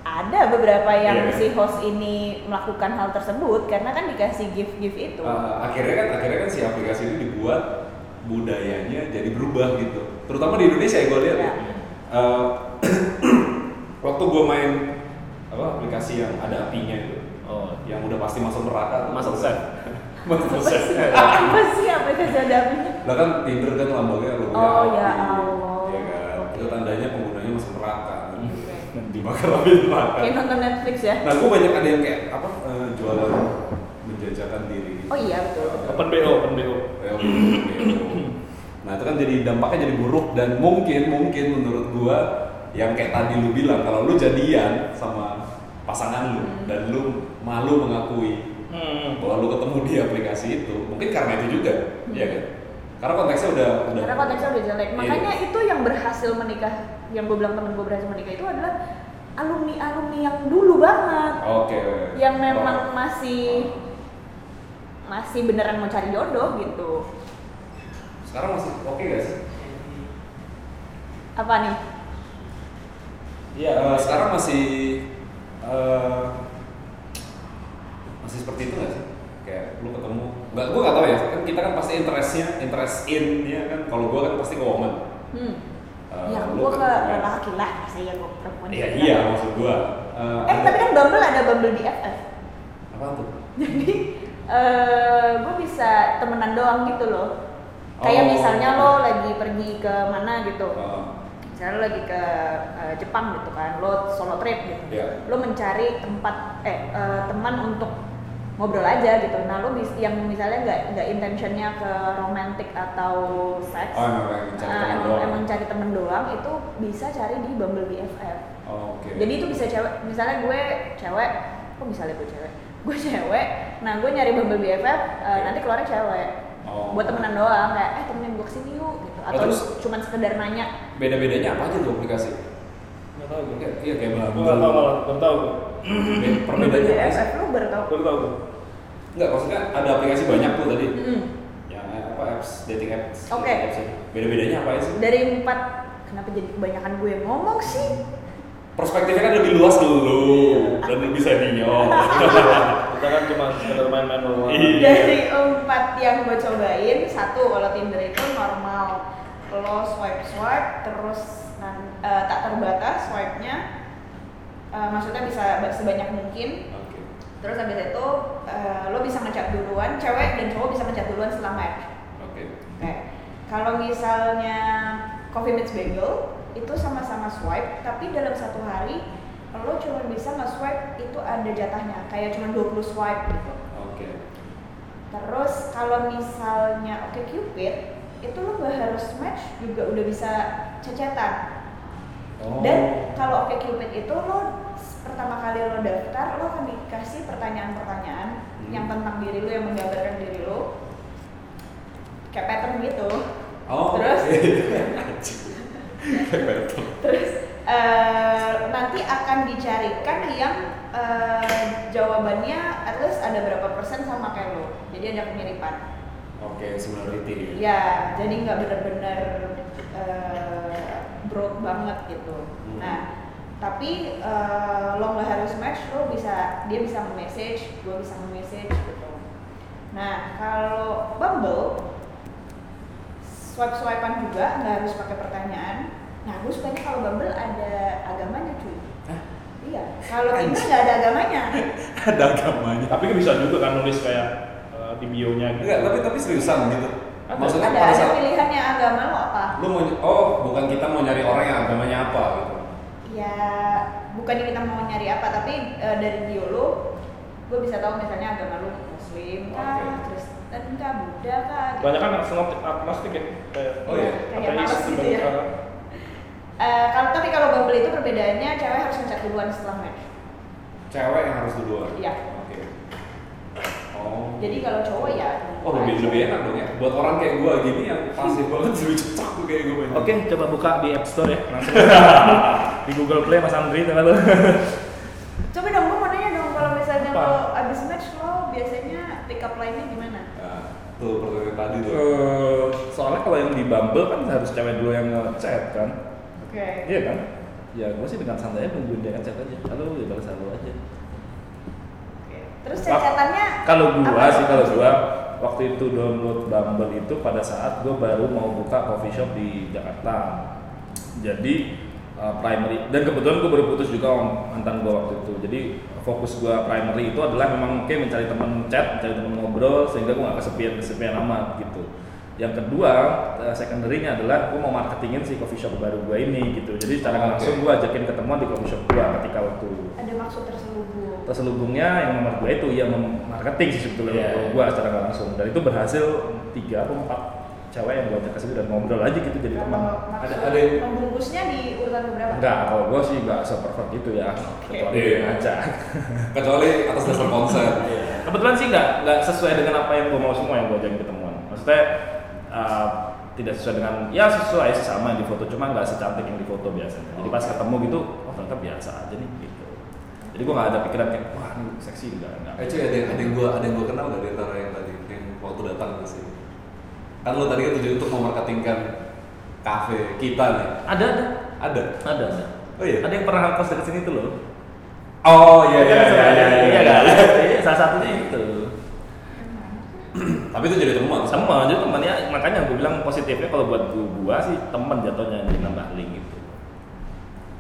ada beberapa yang Iya. si host ini melakukan hal tersebut karena kan dikasih gift-gift itu. Eh, akhirnya kan akhirnya kan si aplikasi ini dibuat budayanya jadi berubah gitu terutama di Indonesia ya gue lihat ya. Ya. Eh, [clears throat] waktu gue main apa aplikasi yang ada apinya itu Oh, yang udah pasti masuk neraka tuh. Master Master Chef. Apa sih aplikasi ada apinya? lah kan Tinder kan lambangnya Oh, ya Allah. Iya kan itu tandanya penggunanya neraka kan. Oke. dibakar api neraka Kayak nonton Netflix ya? nah gue banyak ada yang kayak apa eh, jualan menjajakan diri Oh iya betul. Open BO, open BO. Ya, Nah itu kan jadi dampaknya jadi buruk dan mungkin mungkin menurut gua yang kayak tadi lu bilang kalau lu jadian sama pasangan lu Hmm. dan lu malu mengakui Hmm. bahwa lu ketemu di aplikasi itu mungkin karena itu juga Hmm. ya kan karena konteksnya udah udah Karena konteksnya udah jelek. Iya. Makanya itu yang berhasil menikah, yang gue bilang temen gue berhasil menikah itu adalah alumni-alumni yang dulu banget. oke Yang memang Oh. masih masih beneran mau cari jodoh gitu. sekarang masih oke gak sih Apa nih? Iya. Eh, sekarang masih eh, masih seperti itu gak sih? Kayak lu ketemu, nggak, gue gak tau ya. Kan kita kan pasti interestnya, interest in ya kan. Kalau gue kan pasti ke woman. Hmm. Eh, ya gue ke laki lah, masa ya gue perempuan. Iya iya maksud gue. Eh, Eh tapi kan Bumble ada Bumble BFF. apa tuh? Jadi eh gue bisa temenan doang gitu loh. Kayak Oh. misalnya lo lagi pergi ke mana gitu. Eh, Misalnya lo lagi ke eh, Jepang gitu kan, lo solo trip gitu. Iya. Lo mencari tempat eh eh, teman untuk ngobrol aja gitu. Nah lo bis, yang misalnya nggak nggak intentionnya ke romantic atau seks. Oh, emang pengen cari eh, teman emang, doang. emang cari temen doang itu bisa cari di Bumble BFF. oh, Oke. Jadi itu bisa cewek, misalnya gue cewek, kok misalnya gue cewek? [laughs] Gue cewek, nah gue nyari Bumble BFF, eh, Oke. nanti keluarnya cewek. Oh. Buat temenan doang, kayak eh temenin gue ke sini yuk gitu. Atau terus? cuman sekedar nanya. beda-bedanya apa aja tuh aplikasi? Nggak tahu gue. Iya kayak nggak tahu malah, baru tahu Perbedaannya apa? BFF lu baru tau? Baru tahu gue. Enggak, maksudnya ada aplikasi banyak tuh tadi. Mm-mm. Yang apa apps, dating apps. Oke. apps ya. Beda-bedanya apa sih? Dari empat, kenapa jadi kebanyakan gue yang ngomong sih? Perspektifnya kan lebih luas dulu. dan lebih senior. [laughs] Kita kan cuma sekedar main-main doang. Iya. Dari empat yang gue cobain, satu kalau Tinder itu normal lo swipe swipe terus nan- eh, tak terbatas swipe-nya Eh, maksudnya bisa ba- sebanyak mungkin Oke. Terus habis itu eh, lo bisa ngechat duluan cewek dan cowok bisa ngechat duluan setelah match Oke. Oke, kalau misalnya Coffee Meets Bagel itu sama-sama swipe, tapi dalam satu hari lo cuma bisa nge-swipe itu ada jatahnya, kayak cuma 20 swipe gitu. Oke. Terus kalau misalnya Oke Cupid itu lo nggak harus match juga udah bisa cecetan. Oh. Dan kalau Oke Cupid itu lo pertama kali lo daftar lo akan dikasih pertanyaan-pertanyaan Hmm. yang tentang diri lo yang menggambarkan diri lo kayak pattern gitu. Oh. Terus? [laughs] Battle. Terus eh, nanti akan dicarikan yang eh, jawabannya at least ada berapa persen sama kayak lo. Jadi ada kemiripan. Oke, similarity. Ya, jadi nggak benar-benar eh, broad banget gitu. Hmm. Nah, tapi eh, lo nggak harus match, lo bisa dia bisa nge-message, gue bisa nge-message gitu. Nah, kalau Bumble swipe-swipean juga nggak harus pakai pertanyaan. Nah, gue sukanya kalau Bumble ada agamanya cuy. Hah? Iya, kalau Tinder nggak ada agamanya. [laughs] Ada agamanya. Tapi kan bisa juga kan nulis kayak eh, di bio-nya gitu. Enggak, tapi tapi seriusan gitu. Ada. Maksudnya ada ada pilihannya agama lo apa? lu mau oh bukan kita mau nyari orang yang agamanya apa gitu. Ya, bukannya kita mau nyari apa, tapi eh, dari bio lo, gue bisa tahu misalnya agama lo Muslim kah, Oke. Kristen kah, Buddha kah. gitu. Banyak kan agnostik, agnostik ya. Kayak Oh iya. Kayak males gitu ya. Eh, kalau tapi kalau Bumble itu perbedaannya cewek harus ngechat duluan setelah match. Cewek yang harus duluan. Iya. Oh. Jadi kalau cowok ya. Oh lebih lebih enak dong ya. Buat orang kayak gua gini yang pasif banget [laughs] lebih cocok tuh kayak gue. Oke, coba buka di App Store ya. Langsung [laughs] di Google Play Mas Andri teman lu. [laughs] Coba dong, gue mau nanya dong kalau misalnya Apa? lo abis match lo biasanya pick up line-nya gimana? Nah, tuh pertanyaan tadi tuh. Eh, soalnya kalau yang di Bumble kan harus cewek dulu yang ngechat kan. Oke. Iya kan? Ya gue sih dengan santai aja nungguin dia ngechat aja. Halo, ya balas halo aja. Terus catatannya Kalau gua apa sih kalau gua waktu itu download Bumble itu pada saat gua baru mau buka coffee shop di Jakarta. Jadi uh, primary dan kebetulan gua baru putus juga sama mantan gua waktu itu. Jadi fokus gua primary itu adalah memang oke mencari teman chat, mencari teman ngobrol sehingga gua gak kesepian kesepian amat gitu. Yang kedua, uh, secondary-nya adalah gua mau marketingin si coffee shop baru gua ini gitu. Jadi secara Oke. langsung gua ajakin ketemuan di coffee shop gua ketika waktu ada maksud terselubung. Terselubungnya yang nomor dua itu mem- marketing sih sebetulnya Iya. kalau gua secara nggak langsung. Dan itu berhasil tiga atau empat cewek yang gua ajak ke situ dan ngobrol aja gitu jadi teman. Ada- ada yang- membungkusnya di urutan berapa? enggak kalau gua sih nggak seperfect itu ya. Kecuali Iya. dia ngajak. Kecuali atas dasar konsen. kebetulan sih nggak nggak sesuai dengan apa yang gua mau semua yang gua ajakin ketemuan. Maksudnya uh, tidak sesuai dengan ya sesuai sama yang di foto cuma nggak secantik yang di foto biasanya. Jadi pas ketemu gitu oh ternyata biasa aja nih gitu jadi gua nggak ada pikiran kayak wah ini seksi enggak enggak Eh cuy ada yang ada yang gua ada yang gua kenal nggak di antara yang tadi yang waktu datang ke sini. Kan lo tadi kan tujuan untuk memarketingkan kafe kita nih. ada ada Ada. ada ada Oh iya. Ada yang pernah ngekos dekat sini tuh loh. Oh iya iya Kan iya iya. Iya kan? Iya, salah satunya itu. Tapi itu jadi teman. Sama aja temannya makanya gue bilang positifnya kalau buat gua, gua sih teman jatuhnya jadi nambah link.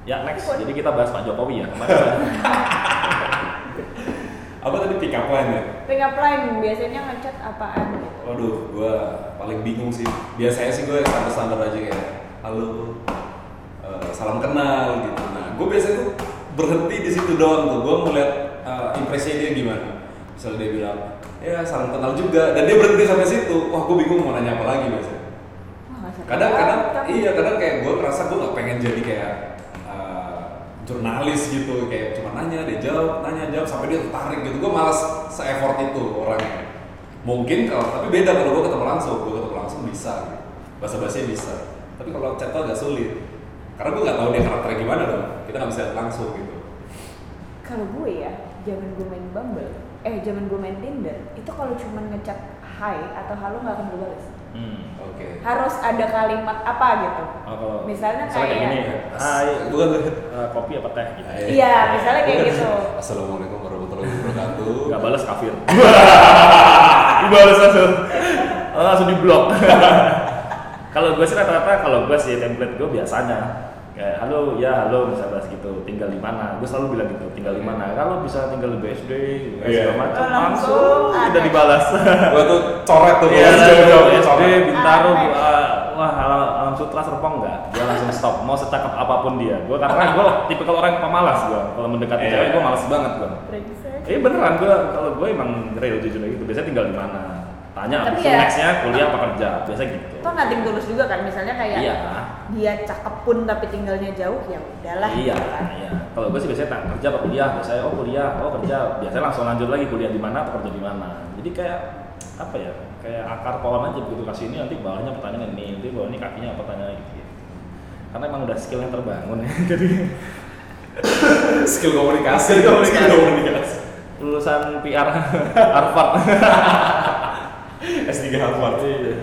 Ya next, jadi kita bahas Pak Jokowi ya. Kemarin Apa tadi pick up line ya? Pick up line biasanya ngechat apaan gitu. Waduh, gua paling bingung sih. Biasanya sih gue standar-standar aja kayak halo, eh, salam kenal gitu. Nah, gue biasanya tuh berhenti di situ doang tuh. Gue ngeliat eh, impresinya dia gimana. Misalnya dia bilang, ya salam kenal juga, dan dia berhenti sampai situ. Wah, gue bingung mau nanya apa lagi biasanya. Kadang-kadang, iya kadang kayak gue ngerasa gue gak pengen jadi kayak jurnalis gitu, kayak cuma nanya dia jawab, nanya jawab sampai dia tertarik gitu. Gue malas se-effort itu orangnya. Mungkin kalau tapi beda kalau gue ketemu langsung, gue ketemu langsung bisa, bahasa bahasanya bisa. Tapi kalau chat tuh agak sulit, karena gue nggak tahu dia karakternya gimana dong. Kita nggak bisa langsung gitu. Kalau gue ya, zaman gue main Bumble, eh zaman gue main Tinder, itu kalau cuma ngechat hi atau halo nggak akan gue balas. Hmm. Oke. harus ada kalimat apa gitu Oh, kalau Misalnya kayak kayak- gini, hai, Bukan tuh. eh, kopi apa teh gitu. iya misalnya kayak gitu [laughs] Assalamualaikum warahmatullahi wabarakatuh. Gak balas kafir. [laughs] Dibalas langsung. Oh, langsung di blok. [laughs] kalau gue sih rata-rata kalau gue sih template gue biasanya kayak halo ya halo misalnya bahas gitu tinggal di mana gue selalu bilang gitu tinggal di mana kalau bisa tinggal di BSD Iya. segala macam Oh, langsung udah dibalas [laughs] Gua tuh coret tuh. Iya, gua jauh jauh SD, coret. Bintaro, Ah, gua, wah alam, alam sutra Serpong enggak, gua langsung stop. Mau secakap apa pun dia, gua karena gua tipikal orang yang pemalas gua. Kalau mendekati Iya. cewek gua malas banget gua. Brengsek. Eh beneran gua kalau gua emang real jujur gitu. Biasanya tinggal di mana? Tanya Tapi abis ya- nextnya kuliah apa kerja, biasa gitu. Toh nating tulus juga kan misalnya kayak Iya. dia cakep pun tapi tinggalnya jauh ya udahlah Iya, gitu kan. iya. Kalau gue sih biasanya tak kerja apa kuliah, biasanya oh kuliah, oh kerja, biasanya langsung lanjut lagi kuliah di mana atau kerja di mana. Jadi kayak apa ya? Kayak akar pohon aja begitu kasih ini nanti bawahnya pertanyaan ini, nanti bawah ini kakinya apa pertanyaan gitu. Karena emang udah skillnya terbangun ya. [laughs] Jadi [laughs] Skill komunikasi. Skill komunikasi. Skill komunikasi. lulusan PR [laughs] Harvard. [laughs] S3 Harvard. Iya.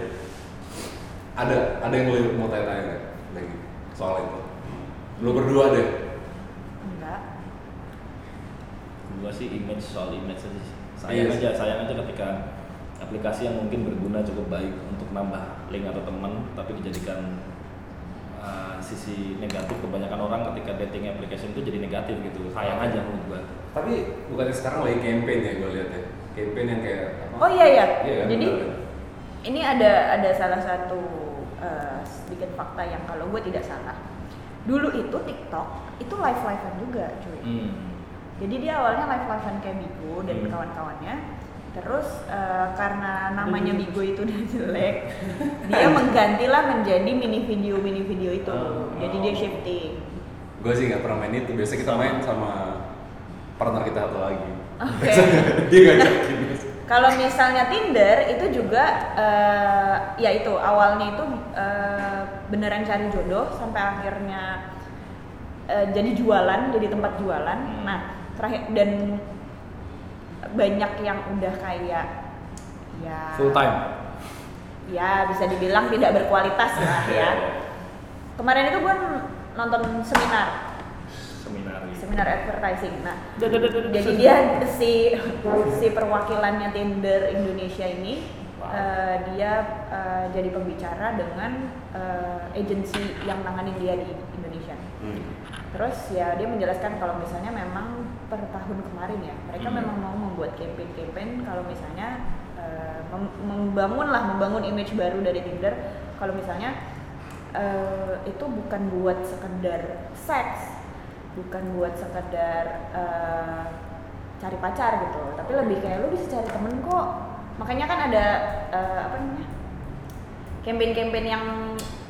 Ada ada yang lu mau tanya-tanya nggak lagi soal itu? Lu berdua deh. enggak Gua sih image soal image aja sih. Sayang Iya sih. aja, sayang aja ketika aplikasi yang mungkin berguna cukup baik untuk nambah link atau teman tapi dijadikan uh, sisi negatif kebanyakan orang ketika dating application itu jadi negatif gitu. Sayang aja menurut gua. Tapi bukannya sekarang lagi campaign ya gue lihat ya. Campaign yang kayak apa? oh iya iya Iya kan, jadi benar. ini ada ada salah satu eh, sedikit fakta yang kalau gue tidak salah dulu itu TikTok itu live livean juga cuy Hmm. jadi dia awalnya live livean kayak Bigo dan Hmm. kawan-kawannya terus eh, karena namanya Bigo itu udah jelek [laughs] dia menggantilah menjadi mini video mini video itu Oh. jadi dia shifting Gue sih nggak pernah main itu. Biasa kita main sama partner kita satu lagi. Oke. [laughs] Dia ngajakin. Kalau misalnya Tinder itu juga eh, ya itu awalnya itu eh, beneran cari jodoh sampai akhirnya eh, jadi jualan, jadi tempat jualan. Hmm. Nah, terakhir dan banyak yang udah kayak ya Full time. Ya, bisa dibilang tidak berkualitas lah ya. Kemarin itu gue nonton seminar Seminar advertising. Nah, jadi dia si si perwakilannya Tinder Indonesia ini Wow. eh, dia eh, jadi pembicara dengan eh, agensi yang nanganin dia di Indonesia. Hmm. Terus ya dia menjelaskan kalau misalnya memang per tahun kemarin ya mereka Hmm. memang mau membuat campaign-campaign kalau misalnya mem- membangun lah membangun image baru dari Tinder kalau misalnya eh, itu bukan buat sekedar seks bukan buat sekedar eh, cari pacar gitu tapi lebih kayak lu bisa cari temen kok makanya kan ada eh, apa namanya campaign-campaign yang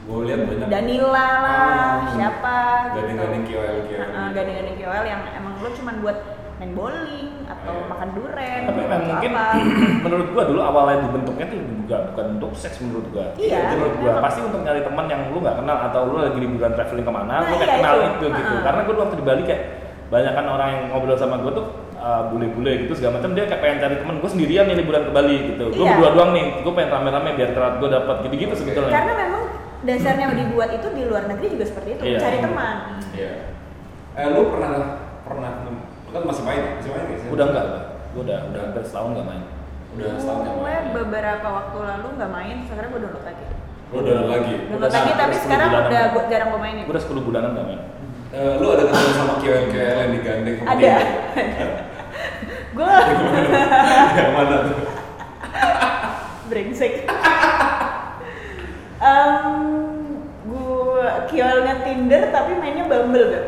Gue lihat banyak. Danila lah, Ah, siapa Gading-gading gitu. KOL KOL. Nah, gading-gading KOL yang emang lo cuman buat main bowling atau Iya. makan duren Tapi memang atau mungkin apa. [clears throat] menurut gua dulu awalnya dibentuknya tuh juga bukan untuk seks menurut gua. Iya, Itu menurut gua pasti untuk nyari teman yang lu nggak kenal atau lu lagi liburan traveling ke mana, Nah, lu kayak iya, kenal itu. itu, gitu. Heeh. Karena gua waktu di Bali kayak banyak kan orang yang ngobrol sama gua tuh uh, bule-bule gitu segala macam dia kayak pengen cari teman gua sendirian nih liburan ke Bali gitu. Gua Iya. berdua doang nih, gua pengen rame-rame biar terat gua dapat gitu-gitu sebetulnya. karena memang dasarnya dibuat itu di luar negeri juga seperti itu Iya. cari teman Iya. Eh lu pernah pernah kan masih main ya? Masih main nggak sih? Udah enggak, gua. Gua udah udah hampir setahun nggak main. Udah setahun yang gue main. beberapa waktu lalu nggak main sekarang gue download lagi Lu udah lagi. download Udah lagi tapi 10 sekarang udah gua jarang gue mainin Gua udah 10 bulanan nggak main. Eh, lu ada ketemu sama KOL KOL yang digandeng sama ada [laughs] gue Yang mana tuh? brengsek um, gue kiolnya Tinder tapi mainnya Bumble gak?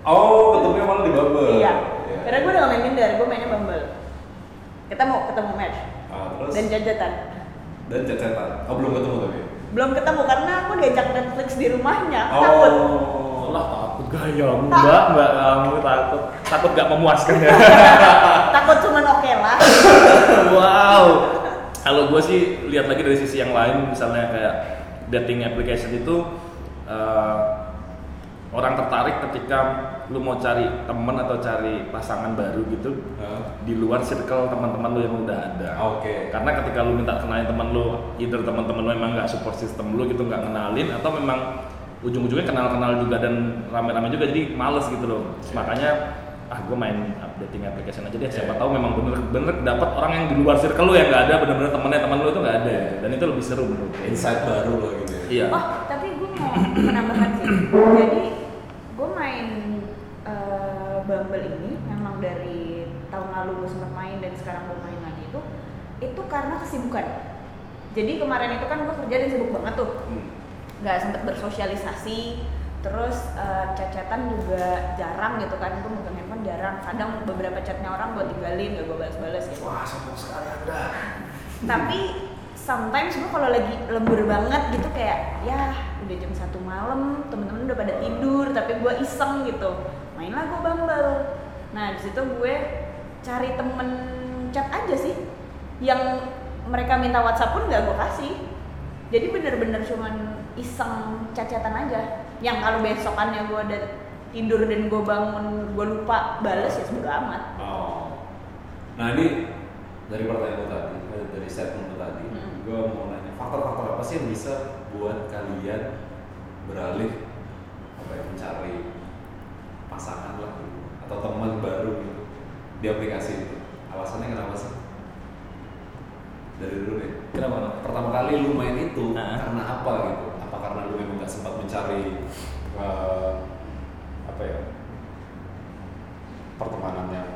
Oh, ketemunya malah di Bumble. iya karena gue udah gak main Tinder, gue mainnya Bumble ketemu, ketemu match Ah, terus dan jajan dan cecetan. Oh, belum ketemu tapi. belum ketemu karena aku diajak Netflix di rumahnya aku takut Oh. Lah takut gayamu mbak, mbak kamu takut takut gak memuaskan ya. [laughs] takut cuman oke lah [laughs] wow. Kalau gue sih lihat lagi dari sisi yang lain, misalnya kayak dating application itu eh, orang tertarik ketika lu mau cari temen atau cari pasangan baru gitu Hah? di luar circle teman-teman lu yang udah ada. Oke. Karena ketika lu minta kenalin teman lu, either teman-teman lu emang nggak support system lu gitu nggak kenalin atau memang ujung-ujungnya kenal-kenal juga dan rame-rame juga jadi males gitu loh. Terus makanya ah gue main updating application aja deh. Siapa Iya. tahu memang bener-bener dapat orang yang di luar circle lu yang nggak ada bener-bener temennya teman lu itu nggak ada dan itu lebih seru menurut gue. Insight baru lah gitu ya. Iya. Oh, tapi gue mau menambahkan sih. Jadi Bumble ini memang dari tahun lalu gue sempat main dan sekarang gue main lagi itu itu karena kesibukan. Jadi kemarin itu kan gue kerja dan sibuk banget tuh, Hmm. nggak sempet bersosialisasi. Terus chat-chatan juga jarang gitu kan, gue megang handphone jarang. Kadang beberapa chatnya orang gue tinggalin, gak gue balas-balas gitu. Wah, sombong sekali anda. tapi sometimes gue kalau lagi lembur banget gitu kayak ya udah jam satu malam temen-temen udah pada tidur tapi gue iseng gitu mainlah gue bumble nah di situ gue cari temen chat aja sih yang mereka minta WhatsApp pun gak gue kasih jadi bener-bener cuman iseng chat-chatan aja yang kalau besokannya gue udah tidur dan gue bangun gue lupa bales ya sebodo amat Oh. Nah ini dari pertanyaan tadi, eh, dari statement tadi, Hmm. gue mau nanya faktor-faktor apa sih yang bisa buat kalian beralih apa ya, mencari pasangan lah gitu, atau teman baru gitu di aplikasi itu? Alasannya kenapa sih? Dari dulu deh. Kenapa? Pertama kali lu main itu Ah. karena apa gitu? Apa karena lu memang gak sempat mencari eh, apa ya pertemanan yang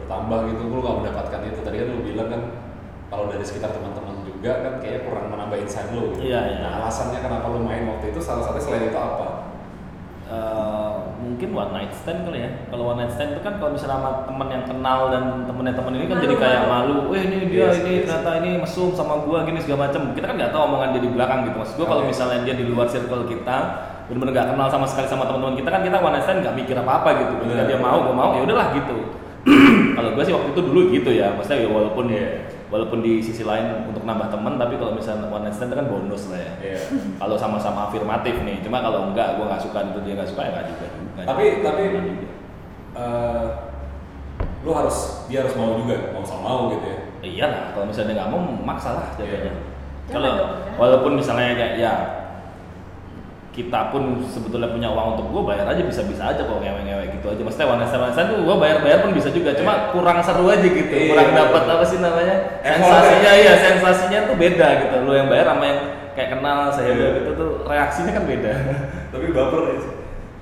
bertambah gitu? Lu gak mendapatkan itu. Tadi kan lu bilang kan kalau dari sekitar teman-teman juga kan kayak kurang menambah insight lu. Gitu. Iya, iya. Nah alasannya kenapa lu main waktu itu salah satunya selain itu apa? Eh, mungkin one night stand kali ya. Kalau one night stand itu kan kalau misalnya sama teman yang kenal dan temennya temen ini kan Malu, jadi kayak malu. malu. Weh ini dia Yes, ini yes. ternyata ini mesum sama gua gini segala macam. Kita kan nggak tahu omongan dia di belakang gitu. Maksud gua kalau Oke. misalnya dia di luar circle kita benar-benar nggak kenal sama sekali sama teman-teman kita kan kita one night stand nggak mikir apa-apa gitu. Ketika Bener. dia mau, gua mau ya udahlah gitu. [clears throat] kalau gua sih waktu itu dulu gitu ya. Maksudnya ya walaupun Iya. Walaupun di sisi lain untuk nambah teman tapi kalau misalnya one night stand kan bonus lah ya Iya. kalau sama-sama afirmatif nih cuma kalau enggak gue nggak suka itu dia nggak suka ya nggak juga Nggak Tapi juga. tapi juga. eh, lu harus dia harus mau juga mau sama mau gitu ya. iya lah kalau misalnya nggak mau maksa lah jadinya Iya. kalau ya. walaupun misalnya kayak ya kita pun sebetulnya punya uang untuk gue bayar aja bisa-bisa aja kok ngewe-ngewe gitu aja maksudnya one night stand tuh gue bayar-bayar pun bisa juga cuma Iya. kurang seru aja gitu Iya, kurang iya. dapat apa sih namanya sensasinya ya sensasinya tuh beda gitu lu yang bayar sama yang kayak kenal saya Iya. gitu tuh reaksinya kan beda [laughs] Tapi baper ya.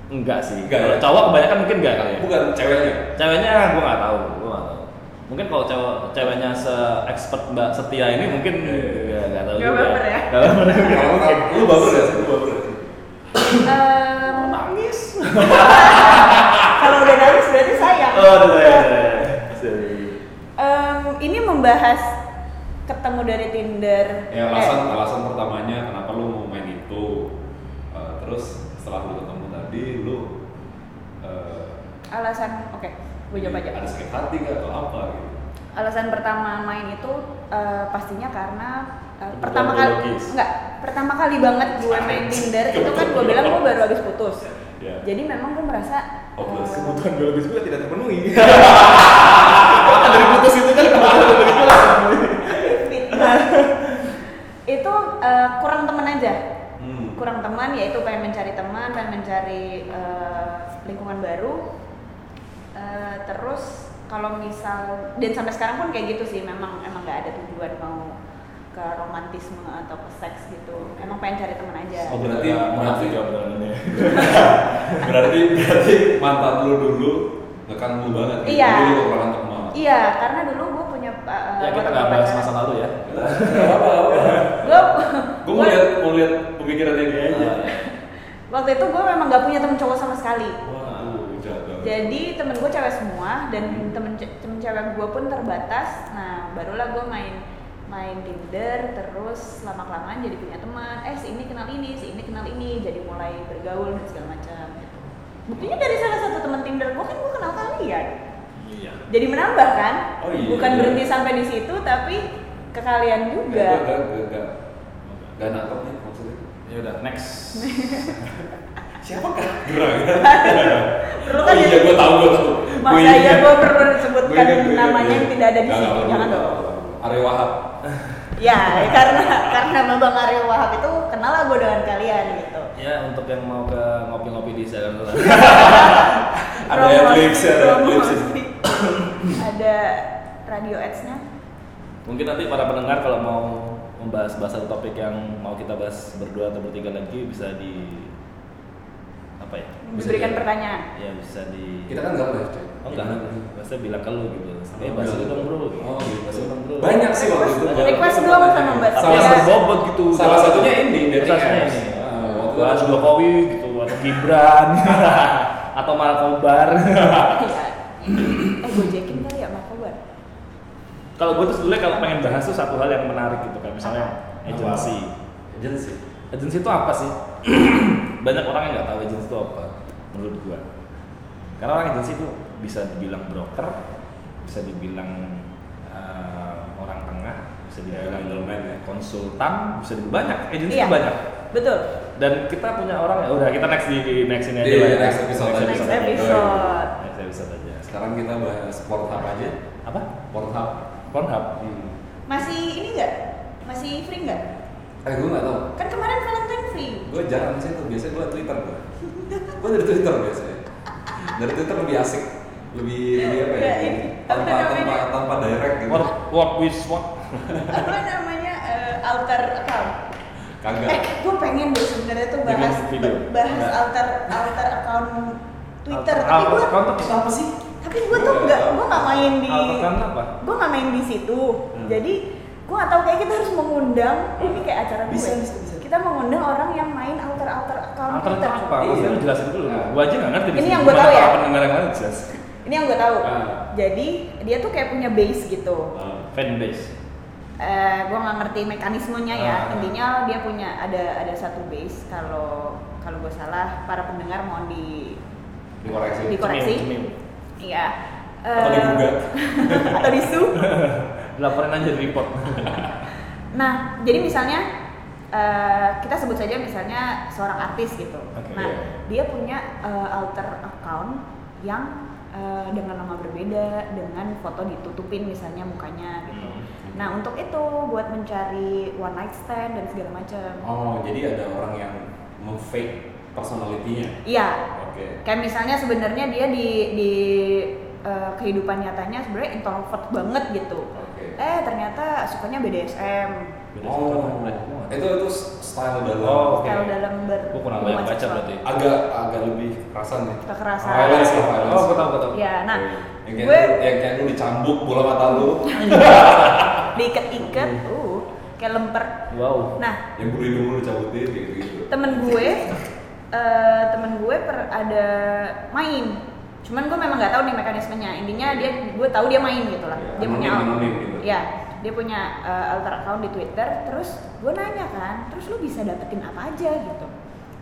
enggak sih Enggak kalau ya? cowok kebanyakan mungkin enggak kali ya Bukan ceweknya. ceweknya gue nggak tahu gue nggak tahu mungkin kalau cewek ceweknya se expert mbak setia ini mungkin Iya, iya, iya. nggak nggak tahu Nggak juga baper ya? Nggak baper kalau- lu baper gak sih? Lu baper sih? Em, nangis [laughs] kalau udah nangis berarti sayang oh udah ya Em, ini membahas ketemu dari Tinder. Ya Eh, alasan alasan pertamanya kenapa lu mau main itu. Eh, terus setelah lu ketemu tadi lu eh, alasan, oke, gue jawab aja. Ada sakit hati gak atau apa gitu? Alasan pertama main itu eh, pastinya karena Kebutuhan pertama kali enggak, pertama kali banget gue main Tinder itu kan gue bilang gue baru habis putus. Ya. Jadi memang gue merasa Hopeless. eh, kebutuhan biologis gue tidak terpenuhi [laughs] dari putus itu kan kebutuhan biologis gue itu eh, kurang teman aja. Hmm. kurang teman yaitu pengen mencari teman pengen mencari eh, lingkungan baru terus kalau misal dan sampai sekarang pun kayak gitu sih memang emang nggak ada tujuan mau ke romantisme atau ke seks gitu emang pengen cari teman aja Oh, berarti Maaf berarti sih jawaban ini [laughs] berarti berarti mantan lu dulu ngekan lu banget gitu. Iya. Teman. iya karena dulu gue punya eh, ya kita nggak bahas masa lalu ya Gak apa-apa. gue Gue mau lihat mau lihat pemikirannya dia aja. waktu itu gue memang nggak punya temen cowok sama sekali Waduh. Jadi temen gue cewek semua dan temen temen cewek gue pun terbatas. Nah barulah gue main main Tinder terus lama kelamaan jadi punya teman. Eh si ini kenal ini, si ini kenal ini, jadi mulai bergaul dan segala macam. Gitu. Buktinya dari salah satu teman Tinder gue kan gue kenal kalian. iya Jadi menambah kan? Oh, iya. Bukan berhenti sampai di situ tapi ke kalian Gak, juga. gak, gak, gak, gak nangkep nih maksudnya. ya udah next Siapakah Gerang? Perlu Oh kan iya, gue tahu, gue tahu. Masa Gua ya ingat. gue perlu disebutkan gua namanya yang tidak ada di Jangan, sini, jangan, dong. Arya Wahab. Ya, karena karena Bang Aryo Wahab itu kenal lah gue dengan kalian gitu. Ya untuk yang mau ke ngopi-ngopi di. [laughs] Ada adlibs ya, ada adlibs promosi. Ada radio ads-nya. Mungkin nanti para pendengar kalau mau membahas bahas satu topik yang mau kita bahas berdua atau bertiga lagi bisa di apa ya? Bisa Diberikan di- pertanyaan. Ya bisa di. Kita kan nggak boleh. Oh enggak, biasanya bilang ke lu gitu. Eh bahas bilang. itu dong bro. Oh, gitu. Bahas itu dong bro. Banyak sih waktu itu. Request- request dong sama Mbak Tapi Salah satu berbobot gitu. Salah satunya ini, dating Salah satunya apps. ini. Ah, waktu itu Bahas Jokowi gitu atau Gibran [laughs] atau malah Kobar. Iya. eh gojekin kali ya Mak Kobar. kalau gue tuh sebetulnya kalau pengen bahas tuh satu hal yang menarik gitu kayak misalnya agency. Agency. Agency itu apa sih? [clears throat] Banyak orang yang nggak tahu agency itu apa menurut gua. Karena orang agency itu bisa dibilang broker, bisa dibilang eh, orang tengah, bisa dibilang middleman ya. konsultan, bisa dibilang banyak. Agency Iya. itu banyak. Betul. Dan kita punya orang ya udah kita next di, di next ini aja Di lah ya. next episode. Next aja. episode. Next episode aja. Sekarang kita bahas Pornhub aja. Apa? Pornhub. Pornhub. Hmm. Masih ini enggak? Masih free enggak? Eh, gue nggak tahu. Kan kemarin Valentine free. Gue jarang sih tuh. Biasanya gue Twitter gue. Gue dari Twitter biasanya. Dari Twitter lebih asik. Lebih lebih apa ya? Ya. Tanpa Apa tanpa tanpa direct gitu. What what with what? Apa namanya? eh, alter account. Eh, Kagak. gue pengen deh sebenarnya tuh bahas video. bahas Nggak. alter alter account Twitter. Alter- tapi alter gue account itu apa sih? tapi gue tuh nggak gue nggak main di Alter account apa? gue nggak main di situ. Hmm. Jadi gue nggak tahu kayak kita harus mengundang ini kayak acara gue. Bisa, bisa, bisa. Kita mengundang orang yang main alter alter account Alter Twitter. apa? Iya. Maksudnya lu jelasin dulu. Nah. Gua aja nggak ngerti. di Ini yang gua Gimana tahu ya. Pendengar yang lain jelas. Ini yang gue tahu. Ah. Jadi dia tuh kayak punya base gitu. Fanbase. eh gue nggak ngerti mekanismenya ya Ah. intinya dia punya ada ada satu base kalau kalau gue salah para pendengar mohon di Dikoreksi. dikoreksi iya Atau Eh, digugat. [laughs] atau disu [laughs] Laporin aja di report. [laughs] nah jadi misalnya eh, kita sebut saja misalnya seorang artis gitu Oke. nah dia punya eh, alter account yang eh, dengan nama berbeda dengan foto ditutupin misalnya mukanya gitu Hmm. nah untuk itu buat mencari one night stand dan segala macam Oh, jadi ada orang yang memfake personality-nya. Iya. Oke. Kayak misalnya sebenarnya dia di di eh, kehidupan nyatanya sebenarnya introvert banget gitu. Oke. Eh ternyata sukanya BDSM. Oh, itu itu style dalam Oh, oke. Style dalam ber Gua kurang banyak baca berarti. agak agak lebih kerasan nih. Kekerasan. Violence lah, violence. Oh, gua tahu, gua tahu. Ya, nah yang kayak gue lu, yang kayak lu dicambuk bola mata lu, [laughs] diikat-ikat, uh, kayak lemper. Wow. Nah yang bulu hidung lu cabutin kayak gitu. temen gue, eh temen gue per ada main. Cuman gue memang nggak tahu nih mekanismenya. Intinya dia, gue tahu dia main gitu lah. Ya, Dia punya, anonim gitu. ya, dia punya eh, alter account di Twitter. Terus gue nanya kan, terus lu bisa dapetin apa aja gitu.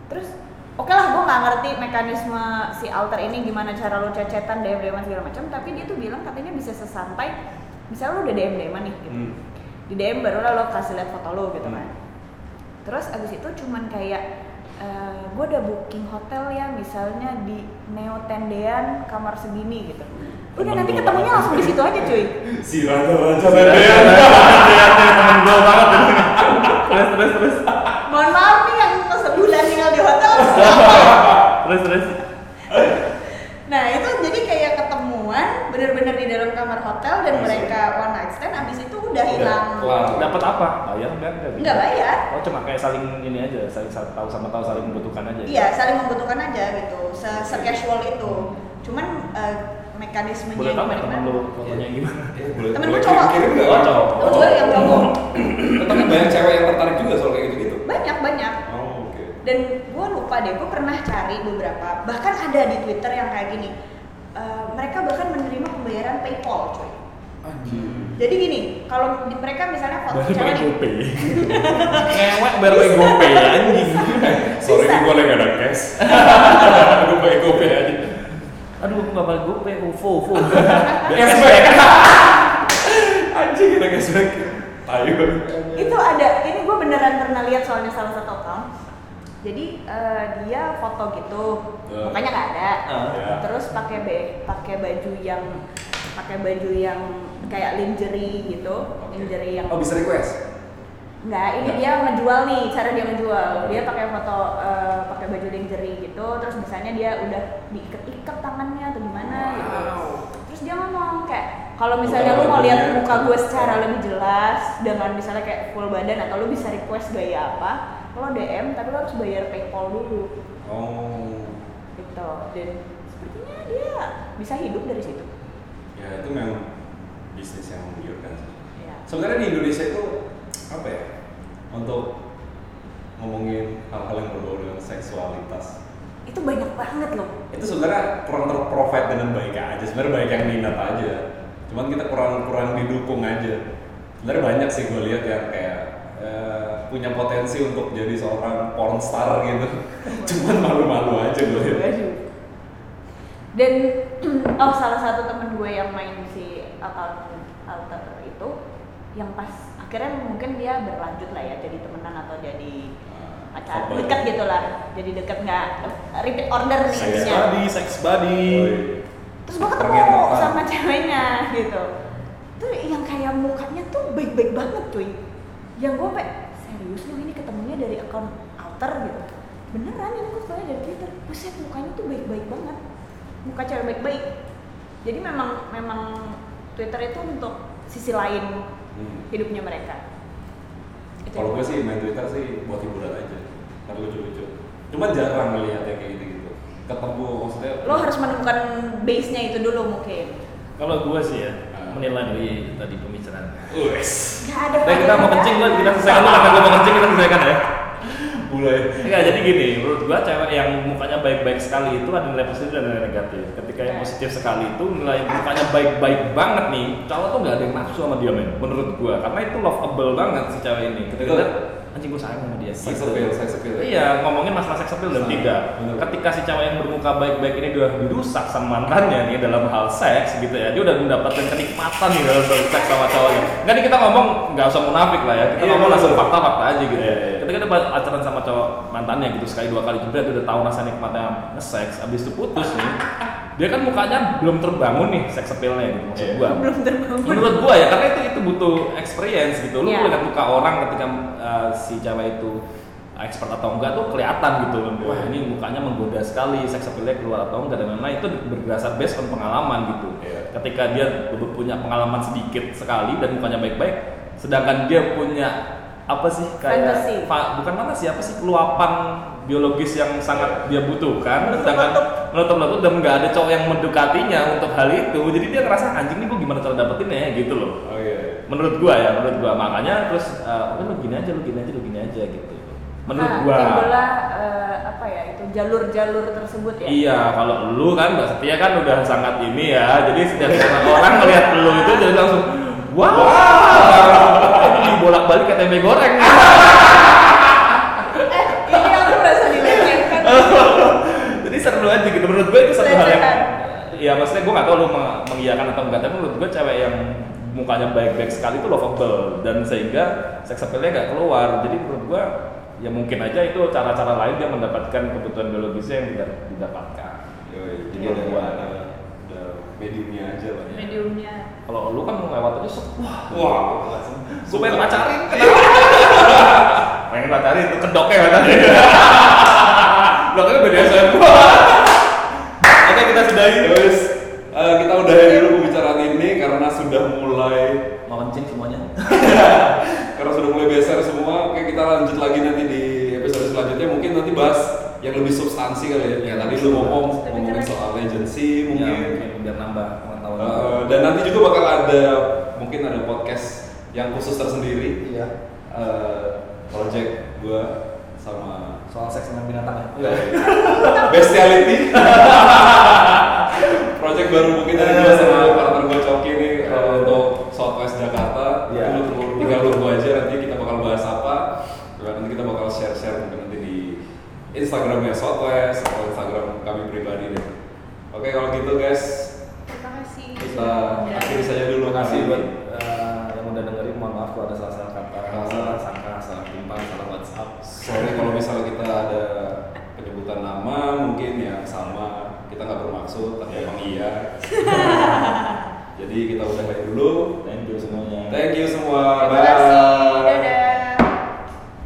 Terus oke lah, gue nggak ngerti mekanisme si alter ini gimana cara lu cecetan, DM DM segala macam. Tapi dia tuh bilang katanya bisa sesantai, misalnya lu udah DM DM nih gitu. Hmm. Di DM baru lah lo kasih lihat foto lo gitu Hmm. kan. Terus abis itu cuman kayak gue udah booking hotel ya misalnya di Neo Tendean kamar segini gitu. Udah nanti ketemunya langsung di situ aja cuy. Si raja raja Temen gua banget. Terus terus terus. Mohon maaf nih yang sebulan tinggal di hotel. Terus terus. nah itu jadi kayak ketemuan bener-bener di dalam kamar hotel dan mereka one night stand abis itu udah hilang. kelar. Dapat apa? Bayar enggak? Enggak. Nggak bayar. Oh, cuma kayak saling ini aja, saling tahu sama tahu saling membutuhkan aja. Iya saling membutuhkan aja gitu, se, casual itu. Cuman eh, mekanismenya Boleh tahu nggak gimana? teman lu fotonya gimana? Eh, Temen gue cowok. Oh, cowok. Temen gue yang cowok. Tapi banyak cewek yang tertarik juga soal kayak gitu-gitu. Banyak banyak. Oh, oke. Dan gue lupa deh, gue pernah cari beberapa, bahkan ada di Twitter yang kayak gini. Eh, mereka bahkan menerima pembayaran PayPal, coy. Anjir. Jadi gini, kalau di mereka misalnya foto cewek pakai nih, GoPay. [laughs] Ngewek bayar [laughs] pakai GoPay anjing. Sorry, gue lagi ada cash. gue pakai GoPay aja. Aduh, aku nggak pakai GoPay, UFO, UFO. Cashback. Anjing ada cashback. Ayo. itu ada, ini gue beneran pernah lihat soalnya salah satu account. Jadi eh, dia foto gitu, Ya. mukanya nggak ada. Ah. Ya. Terus pakai pakai baju yang pakai baju yang kayak lingerie gitu, Oke. lingerie yang Oh bisa request? Enggak, ini Nggak. dia ngejual nih, cara dia ngejual. Dia pakai foto eh, pakai baju lingerie gitu, terus misalnya dia udah diikat-ikat tangannya atau gimana gitu. Terus dia ngomong kayak kalau misalnya lu mau lihat muka gue secara lebih jelas dengan misalnya kayak full badan atau lu bisa request gaya apa, lo DM tapi lo harus bayar PayPal dulu Oh. gitu. Dan sepertinya dia bisa hidup dari situ. Ya itu memang bisnis yang menggiurkan sih. Ya. Sebenarnya di Indonesia itu apa ya? Untuk ngomongin hal-hal yang berbau dengan seksualitas Itu banyak banget loh. itu sebenarnya kurang terprovide dengan baik aja. Sebenarnya banyak yang minat aja. Cuman kita kurang kurang didukung aja. Sebenarnya banyak sih gue lihat yang kayak eh, punya potensi untuk jadi seorang porn star gitu. [laughs] Cuman malu-malu aja gue lihat. Dan [clears throat] oh salah satu temen gue yang main si account alter itu yang pas akhirnya mungkin dia berlanjut lah ya jadi temenan atau jadi pacar Apa dekat itu? gitu lah jadi deket nggak repeat order nih Sex buddy, sex buddy. Oh, iya. terus gue ketemu Ternyata. sama ceweknya gitu tuh yang kayak mukanya tuh baik-baik banget cuy yang gue kayak serius lu ini ketemunya dari akun alter gitu beneran ini gue sebenarnya dari twitter buset mukanya tuh baik-baik banget muka cewek baik-baik jadi memang memang twitter itu untuk sisi lain Hmm. hidupnya mereka kalau gue yang- sih main Twitter sih buat hiburan aja karena lucu-lucu cuman jarang ngeliatnya kayak gitu gitu ketemu maksudnya lo harus menemukan base nya itu dulu mungkin Kalau gue sih ya Ah. menilai dari tadi pembicaraan. Wes. Gak ada Nah, kita mau kencing lah, kita selesaikan dulu karena gue mau kencing kita selesaikan ya. Mulai Enggak, jadi gini, menurut gua cewek yang mukanya baik-baik sekali itu ada nilai positif dan nilai negatif. Ketika yang positif sekali itu nilai mukanya baik-baik banget nih, cowok tuh nggak ada yang nafsu sama dia men, menurut gua. Karena itu lovable banget si cewek ini. Ketika lihat anjing gua sayang sama dia. sex gitu. appeal sex appeal Iya, ngomongin masalah seks appeal dan tidak. bener. Ketika si cewek yang bermuka baik-baik ini udah dirusak sama mantannya nih dalam hal seks gitu ya, dia udah mendapatkan kenikmatan nih dalam seks sama cowoknya. Enggak nih kita ngomong nggak usah munafik lah ya, kita Iya, ngomong bener. langsung fakta-fakta aja gitu. Iya, iya. Ketika dia pacaran sama cowok mantannya gitu sekali dua kali jebret dia udah tahu rasa nikmatnya nge-seks, abis itu putus nih. Dia kan mukanya belum terbangun nih seks appeal-nya gitu maksud Iya. gua. belum terbangun Menurut gua ya karena itu itu butuh experience gitu. Lu Iya. lihat muka orang ketika uh, si cewek itu expert atau enggak tuh kelihatan gitu. Wah, ini mukanya menggoda sekali, seks appeal-nya keluar atau enggak dan lain-lain itu berdasar based on pengalaman gitu. Iya. Ketika dia punya pengalaman sedikit sekali dan mukanya baik-baik, sedangkan dia punya apa sih? Kayak Fantasi. fa- bukan mana sih apa sih? Keluapan biologis yang sangat dia butuhkan. Sedangkan menutup menutup dan nggak ada cowok yang mendekatinya untuk hal itu. Jadi dia ngerasa anjing nih gue gimana cara dapetinnya? Ya gitu loh. Oh iya. Menurut gua ya menurut gua. Makanya terus uh, udah lu gini aja lu gini aja lu gini aja gitu. Menurut Nah, gua. timbullah, eh, apa ya itu jalur-jalur tersebut ya? Iya kalau lu kan mbak Setia kan udah sangat ini ya. Jadi setiap orang ngelihat lu itu jadi langsung wow. Ini bolak balik kayak tempe goreng. Eh ini aku merasa dilecehkan. Jadi seru aja gitu. Menurut gue itu satu hal yang ya maksudnya gue gak tau lu meng- mengiyakan atau enggak tapi menurut gue cewek yang mukanya baik-baik sekali itu lovable. Dan sehingga seks appeal-nya gak keluar. Jadi menurut gue ya mungkin aja itu cara-cara lain dia mendapatkan kebutuhan biologisnya yang tidak didapatkan. Yoi, jadi Menurut ada, ada mediumnya aja lah ya. mediumnya kalau lu kan mau lewat aja set. Wah Wah, gue pengen pacarin kenapa? [laughs] Pengen pacarin itu kedoknya katanya kedoknya BDSM oke kita sudahi. Terus eh, kita udahin dulu pembicaraan ini karena sudah mulai mau kencing semuanya. [laughs] Karena sudah mulai beser semua. Oke kita lanjut lagi nanti di episode selanjutnya. Mungkin nanti bahas yang lebih substansi kali ya. Kayak tadi lu ngomong ngomongin soal agency ya mungkin. mungkin biar nambah dan nanti juga bakal ada mungkin ada podcast yang khusus tersendiri. iya. Eh, project gua sama soal seks dengan binatang ya? Bestiality. [laughs] Project baru mungkin dari gue sama partner gue Coki nih eh, untuk Southwest Jakarta. Iya. Lu tunggu, tinggal tunggu aja nanti kita bakal bahas apa. Dan nanti kita bakal share-share mungkin nanti di Instagramnya Southwest atau Instagram kami pribadi deh. Oke kalau gitu guys kita akhiri saja dulu kasih buat eh, yang udah dengerin mohon maaf kalau ada salah salah kata.